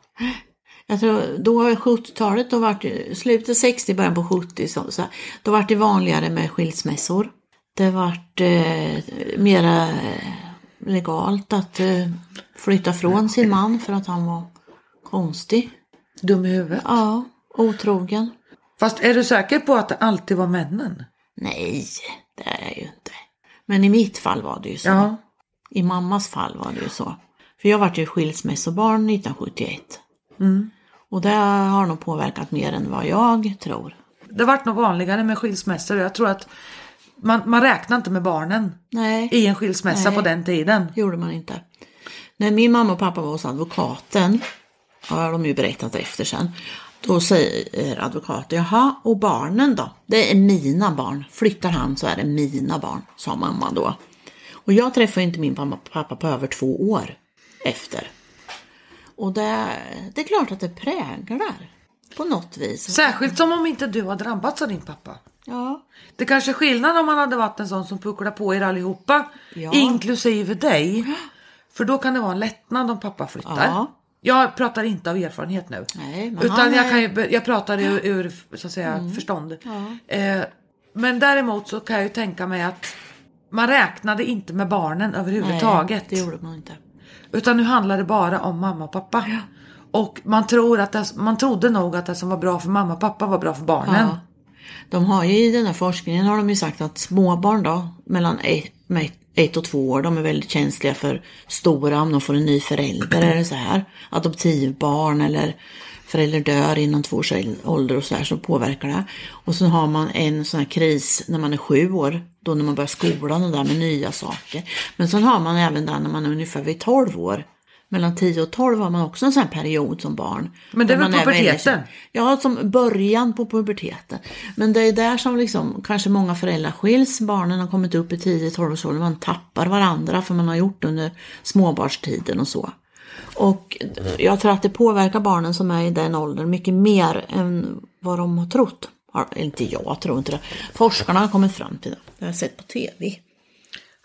S1: Jag tror då 70-talet, då var det, slutet 60, början på 70, så, så, då var det vanligare med skilsmässor. Det vart eh, mera eh, legalt att eh, flytta från sin man för att han var konstig.
S2: Dum i huvudet.
S1: Ja, otrogen.
S2: Fast är du säker på att det alltid var männen?
S1: Nej, det är jag ju inte. Men i mitt fall var det ju så.
S2: Ja.
S1: I mammas fall var det ju så. För jag vart ju skilsmässobarn 1971.
S2: Mm.
S1: Och det har nog påverkat mer än vad jag tror.
S2: Det vart nog vanligare med skilsmässor. Jag tror att man, man räknar inte med barnen
S1: Nej.
S2: i en skilsmässa
S1: Nej.
S2: på den tiden.
S1: gjorde man inte. När min mamma och pappa var hos advokaten, har de ju berättat efter sen, då säger advokaten, jaha, och barnen då? Det är mina barn. Flyttar han så är det mina barn, sa mamma då. Och jag träffade inte min mamma och pappa på över två år efter. Och det, det är klart att det präglar på något vis.
S2: Särskilt som om inte du har drabbats av din pappa.
S1: Ja,
S2: Det kanske är skillnad om man hade varit en sån som pucklar på er allihopa,
S1: Ja.
S2: inklusive dig. För då kan det vara en lättnad om pappa flyttar.
S1: Ja.
S2: Jag pratar inte av erfarenhet nu. Utan
S1: Nej, han
S2: jag,
S1: Mm.
S2: kan ju, jag pratar ur, ur så att säga, förstånd. Eh, men däremot så kan jag ju tänka mig att man räknade inte med barnen överhuvudtaget.
S1: Nej, det gjorde man inte.
S2: Utan nu handlar det bara om mamma och pappa. Och man, tror att det, man trodde nog att det som var bra för mamma och pappa var bra för barnen.
S1: Ja. De har ju i den här forskningen har de ju sagt att småbarn då, mellan ett, med ett och två år, de är väldigt känsliga för stora, om de får en ny förälder eller så här. Adoptivbarn eller förälder dör inom två års ålder och så här så påverkar det. Och så har man en sån här kris när man är sju år, då när man börjar skolan och där med nya saker. Men sen har man även där när man är ungefär vid 12 år. Mellan 10 och 12 har man också en sån här period som barn.
S2: Men det är väl puberteten?
S1: Ja, som början på puberteten. Men det är där som liksom, kanske många föräldrar skiljs. Barnen har kommit upp i 10-12 års ålder. Man tappar varandra för man har gjort under småbarnstiden och så. Och jag tror att det påverkar barnen som är i den åldern mycket mer än vad de har trott. Inte jag tror inte det. Forskarna har kommit fram till det. Det har jag sett på TV.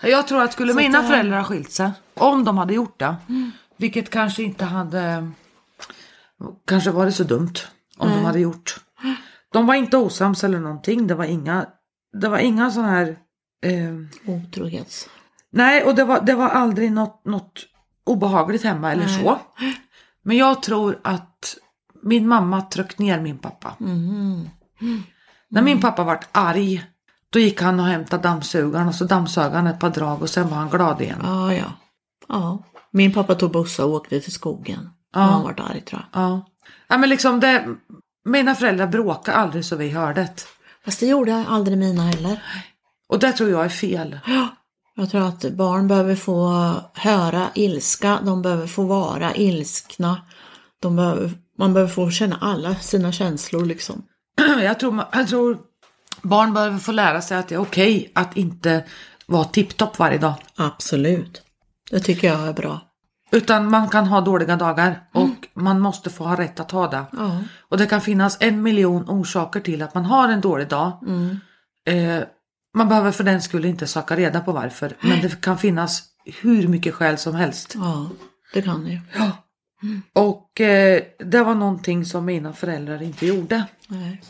S2: Jag tror att skulle
S1: Så
S2: mina
S1: det-
S2: föräldrar ha skilt sig, om de hade gjort det, vilket kanske inte hade kanske varit så dumt om de hade gjort. De var inte osams eller någonting, det var inga, det var inga sån här eh,
S1: Otrohets.
S2: Nej, och det var, det var aldrig något, något obehagligt hemma eller
S1: Nej.
S2: så. Men jag tror att min mamma tryckte ner min pappa.
S1: Mhm.
S2: När min pappa vart arg, då gick han och hämtade dammsugaren och så dammsög han ett par drag och sen var han glad igen.
S1: Ja, ja. ja. Min pappa tog bussa och åkte till skogen.
S2: Ja.
S1: Han vart arg tror jag.
S2: Ja. ja men liksom det, mina föräldrar bråkade aldrig så vi hörde det.
S1: Fast det gjorde aldrig mina heller.
S2: Och det tror jag är fel.
S1: Jag tror att barn behöver få höra ilska, de behöver få vara ilskna. De behöver, man behöver få känna alla sina känslor liksom. [clears throat]
S2: Jag tror, jag tror barn behöver få lära sig att det är okej att inte vara tipptopp varje dag.
S1: Absolut. Det tycker jag är bra.
S2: Utan man kan ha dåliga dagar och man måste få ha rätt att ha det.
S1: Ja.
S2: Och det kan finnas en miljon orsaker till att man har en dålig dag. Eh, man behöver för den skull inte söka reda på varför. Men det kan finnas hur mycket skäl som helst.
S1: Ja, det kan det ju.
S2: Och eh, det var någonting som mina föräldrar inte gjorde.
S1: Nej.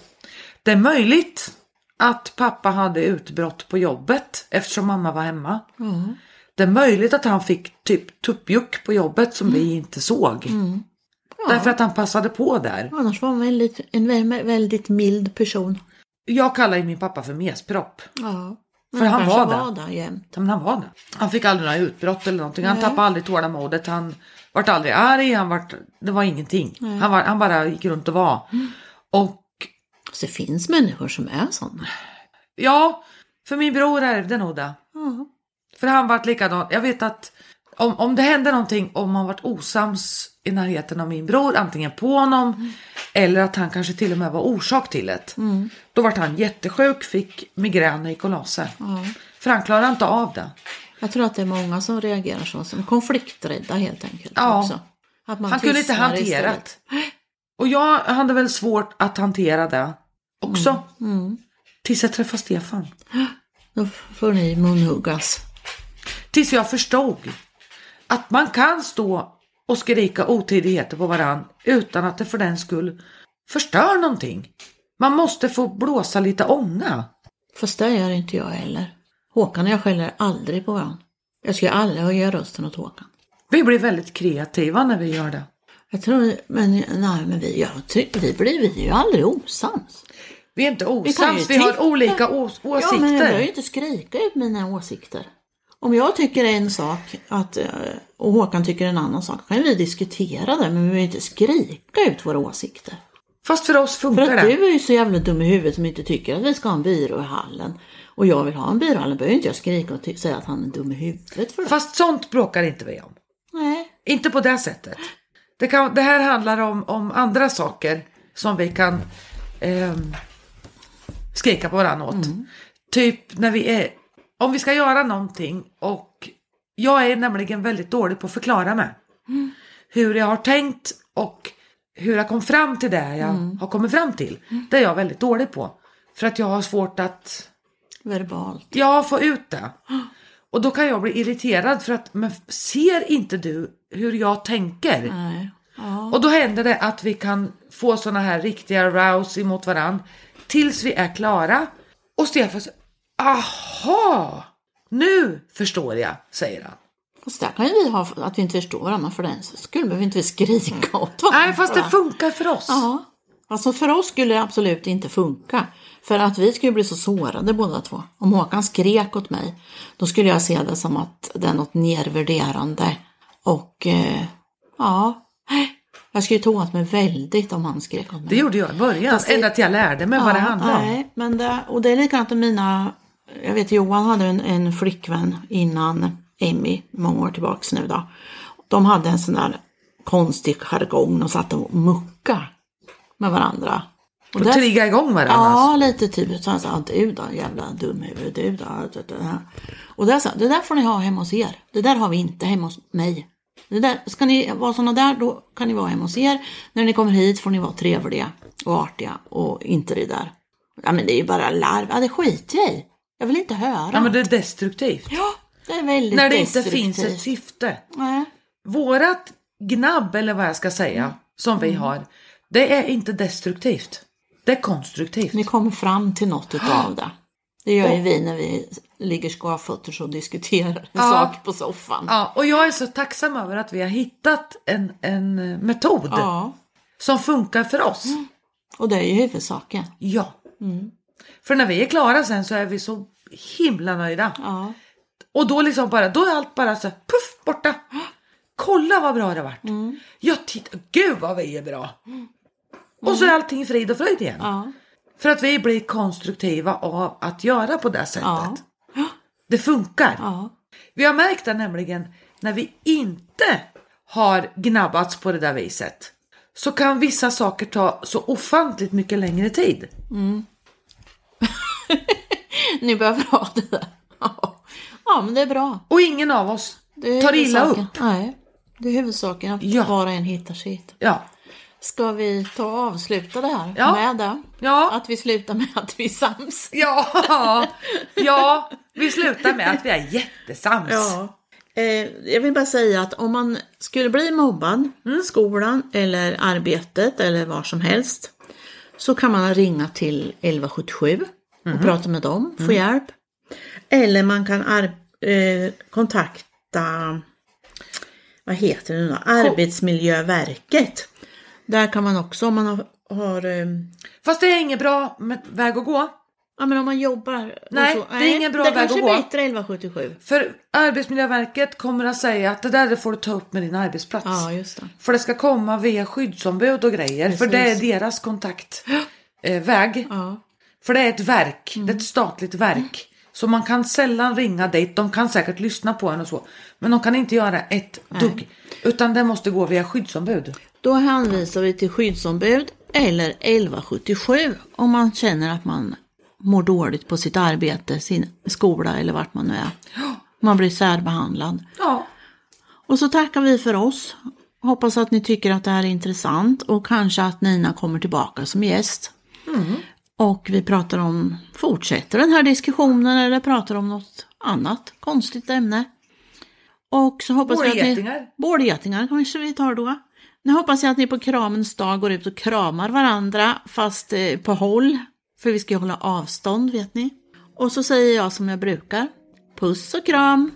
S2: Det är möjligt att pappa hade utbrott på jobbet eftersom mamma var hemma. Det är möjligt att han fick typ tuppjuck på jobbet som vi inte såg. Därför att han passade på där.
S1: Annars var han väldigt, en vä- väldigt mild person.
S2: Jag kallar ju min pappa för mespropp.
S1: Ja.
S2: För han
S1: kanske
S2: var det.
S1: var där jämt.
S2: Men han var det. Han fick aldrig några utbrott eller någonting. Han tappade aldrig tålamodet. Han vart aldrig arg. Han vart, det var ingenting. Han, var, han bara gick runt och var. Och
S1: Så det finns människor som är sådana.
S2: ja, för min bror ärvde nog det.
S1: Ja.
S2: För han vart likadan. Jag vet att om, om det hände någonting, om han vart osams i närheten av min bror, antingen på honom eller att han kanske till och med var orsak till det. Då vart han jättesjuk, fick migrän och gick och la sig. För han klarade inte av det.
S1: Jag tror att det är många som reagerar så, som konflikträdda helt enkelt.
S2: Ja.
S1: Också. Att man
S2: Han kunde inte hantera det. Och jag hade väl svårt att hantera det också. Tills jag träffade Stefan.
S1: Då får ni munhuggas.
S2: Tills jag förstod att man kan stå och skrika otidigheter på varann utan att det för den skull förstör någonting. Man måste få blåsa lite ånga.
S1: Fast det gör inte jag heller. Håkan och jag skäller aldrig på varandra. Jag skulle aldrig höja rösten åt Håkan.
S2: Vi blir väldigt kreativa när vi gör det.
S1: Jag tror, men nej, men vi, jag, vi blir vi är ju aldrig osams.
S2: Vi är inte osams, vi, har
S1: titta.
S2: olika ås-
S1: Ja, men jag behöver ju
S2: åsikter.
S1: inte skrika ut mina åsikter. Om jag tycker en sak att, eh, och Håkan tycker en annan sak, kan vi diskutera det, men vi behöver inte skrika ut våra åsikter.
S2: Fast för oss
S1: För
S2: funkar
S1: att
S2: det.
S1: du är ju så jävla dum i huvudet som inte tycker att vi ska ha en byrå i hallen. Och jag vill ha en byrå i hallen, behöver inte jag skrika och säga att han är dum i huvudet för det.
S2: Fast sånt bråkar inte vi om.
S1: Nej.
S2: Inte på det sättet. Det, kan, det här handlar om, om andra saker som vi kan ehm, skrika på varandra åt. Typ när vi är, om vi ska göra någonting och jag är nämligen väldigt dålig på att förklara mig. Hur jag har tänkt och hur jag kom fram till det jag har kommit fram till. Det är jag väldigt dålig på. För att jag har svårt att
S1: Verbalt.
S2: jag får ut det. Och då kan jag bli irriterad för att men ser inte du hur jag tänker?
S1: Nej. Ja.
S2: Och då händer det att vi kan få såna här riktiga rouse emot varann tills vi är klara. Och Stefan säger, aha, nu förstår jag, säger han.
S1: Fast där kan ju vi ha att vi inte förstår varandra för den skull behöver vi inte skrika åt varandra.
S2: Nej, fast det funkar för oss.
S1: Ja. Alltså för oss skulle det absolut inte funka. För att vi skulle bli så sårade båda två. Om Håkan skrek åt mig, då skulle jag se det som att det är något nedvärderande. Och eh, ja, jag skulle ta åt mig väldigt om han skrek åt mig.
S2: Det gjorde jag i början,
S1: Fast det-
S2: ända till jag lärde mig vad det handlar om.
S1: Nej, men det, och det är likadant med mina, jag vet Johan hade en, en flickvän innan Emmy, många år tillbaks nu då. De hade en sån där konstig jargong, de satt och mucka med varandra. Och
S2: Och
S1: där-
S2: trigga igång varandra.
S1: Ja, lite typ så han sa, du då jävla dumhuvud, du då. det- det här." Och där sa det där får ni ha hemma hos er. Det där har vi inte hemma hos mig. Det där, ska ni vara sådana där, då kan ni vara hemma hos er. När ni kommer hit får ni vara trevliga och artiga och inte det där. Ja men det är ju bara larv, ja det skiter jag i. Jag vill inte höra.
S2: Ja, men det är destruktivt.
S1: Ja, det är väldigt
S2: När det inte finns ett syfte.
S1: Nej.
S2: Vårat gnabb, eller vad jag ska säga, som vi har, det är inte destruktivt. Det är konstruktivt.
S1: Ni kommer fram till något utav det. Det gör ju vi när vi ligger skavfötters och diskuterar en
S2: Ja.
S1: sak på soffan.
S2: Ja, och jag är så tacksam över att vi har hittat en, en metod
S1: Ja,
S2: som funkar för oss.
S1: och det är ju huvudsaken.
S2: Ja. För när vi är klara sen så är vi så himla nöjda.
S1: Ja.
S2: Och då liksom bara, då är allt bara så här, puff borta. Kolla vad bra det har varit. Ja, titta, gud vad vi är bra. Och så är allting frid och fröjd igen.
S1: Ja.
S2: För att vi blir konstruktiva av att göra på det sättet.
S1: Ja.
S2: Det funkar. Vi har märkt det nämligen när vi inte har gnabbats på det där viset. Så kan vissa saker ta så ofantligt mycket längre tid.
S1: Ni behöver ha det där. Ja. ja, men det är bra.
S2: Och ingen av oss
S1: Det
S2: tar illa upp.
S1: Nej, det är huvudsaken att
S2: Ja.
S1: var och en hittar sitt.
S2: Ja.
S1: Ska vi ta och avsluta det här
S2: Ja.
S1: med det?
S2: Ja.
S1: Att vi slutar med att vi är sams.
S2: Ja, ja, vi slutar med att vi är jättesams.
S1: Eh, jag vill bara säga att om man skulle bli mobbad,
S2: Mm.
S1: skolan eller arbetet eller var som helst, så kan man ringa till 1177 och prata med dem, få hjälp. Eller man kan eh, kontakta, vad heter det nu? Arbetsmiljöverket. Där kan man också om man har, har eh,
S2: Fast det är ingen bra med- väg att gå.
S1: ja men om man jobbar.
S2: Nej,
S1: så,
S2: det är ingen bra
S1: det
S2: väg att
S1: kanske
S2: gå.
S1: är bättre 1177.
S2: För Arbetsmiljöverket kommer att säga att det där det får du ta upp med din arbetsplats.
S1: Ja, just det.
S2: För det ska komma via skyddsombud och grejer. För det är deras kontaktväg. Eh.
S1: Ja.
S2: För det är ett verk, det
S1: Mm.
S2: är ett statligt verk. Så man kan sällan ringa dit, de kan säkert lyssna på en och så. Men de kan inte göra ett dugg. Utan det måste gå via skyddsombud.
S1: Då hänvisar vi till skyddsombud eller 1177 om man känner att man mår dåligt på sitt arbete, sin skola eller vart man nu är. Man blir särbehandlad.
S2: Ja,
S1: Och så tackar vi för oss. Hoppas att ni tycker att det här är intressant och kanske att Nina kommer tillbaka som gäst. Och vi pratar om, fortsätter den här diskussionen eller pratar om något annat konstigt ämne. Och så hoppas vi att ni... Bålgetingar kanske vi tar då. Nu hoppas jag att ni på kramens dag går ut och kramar varandra fast eh, på håll. För vi ska ju hålla avstånd vet ni. Och så säger jag som jag brukar. Puss och kram!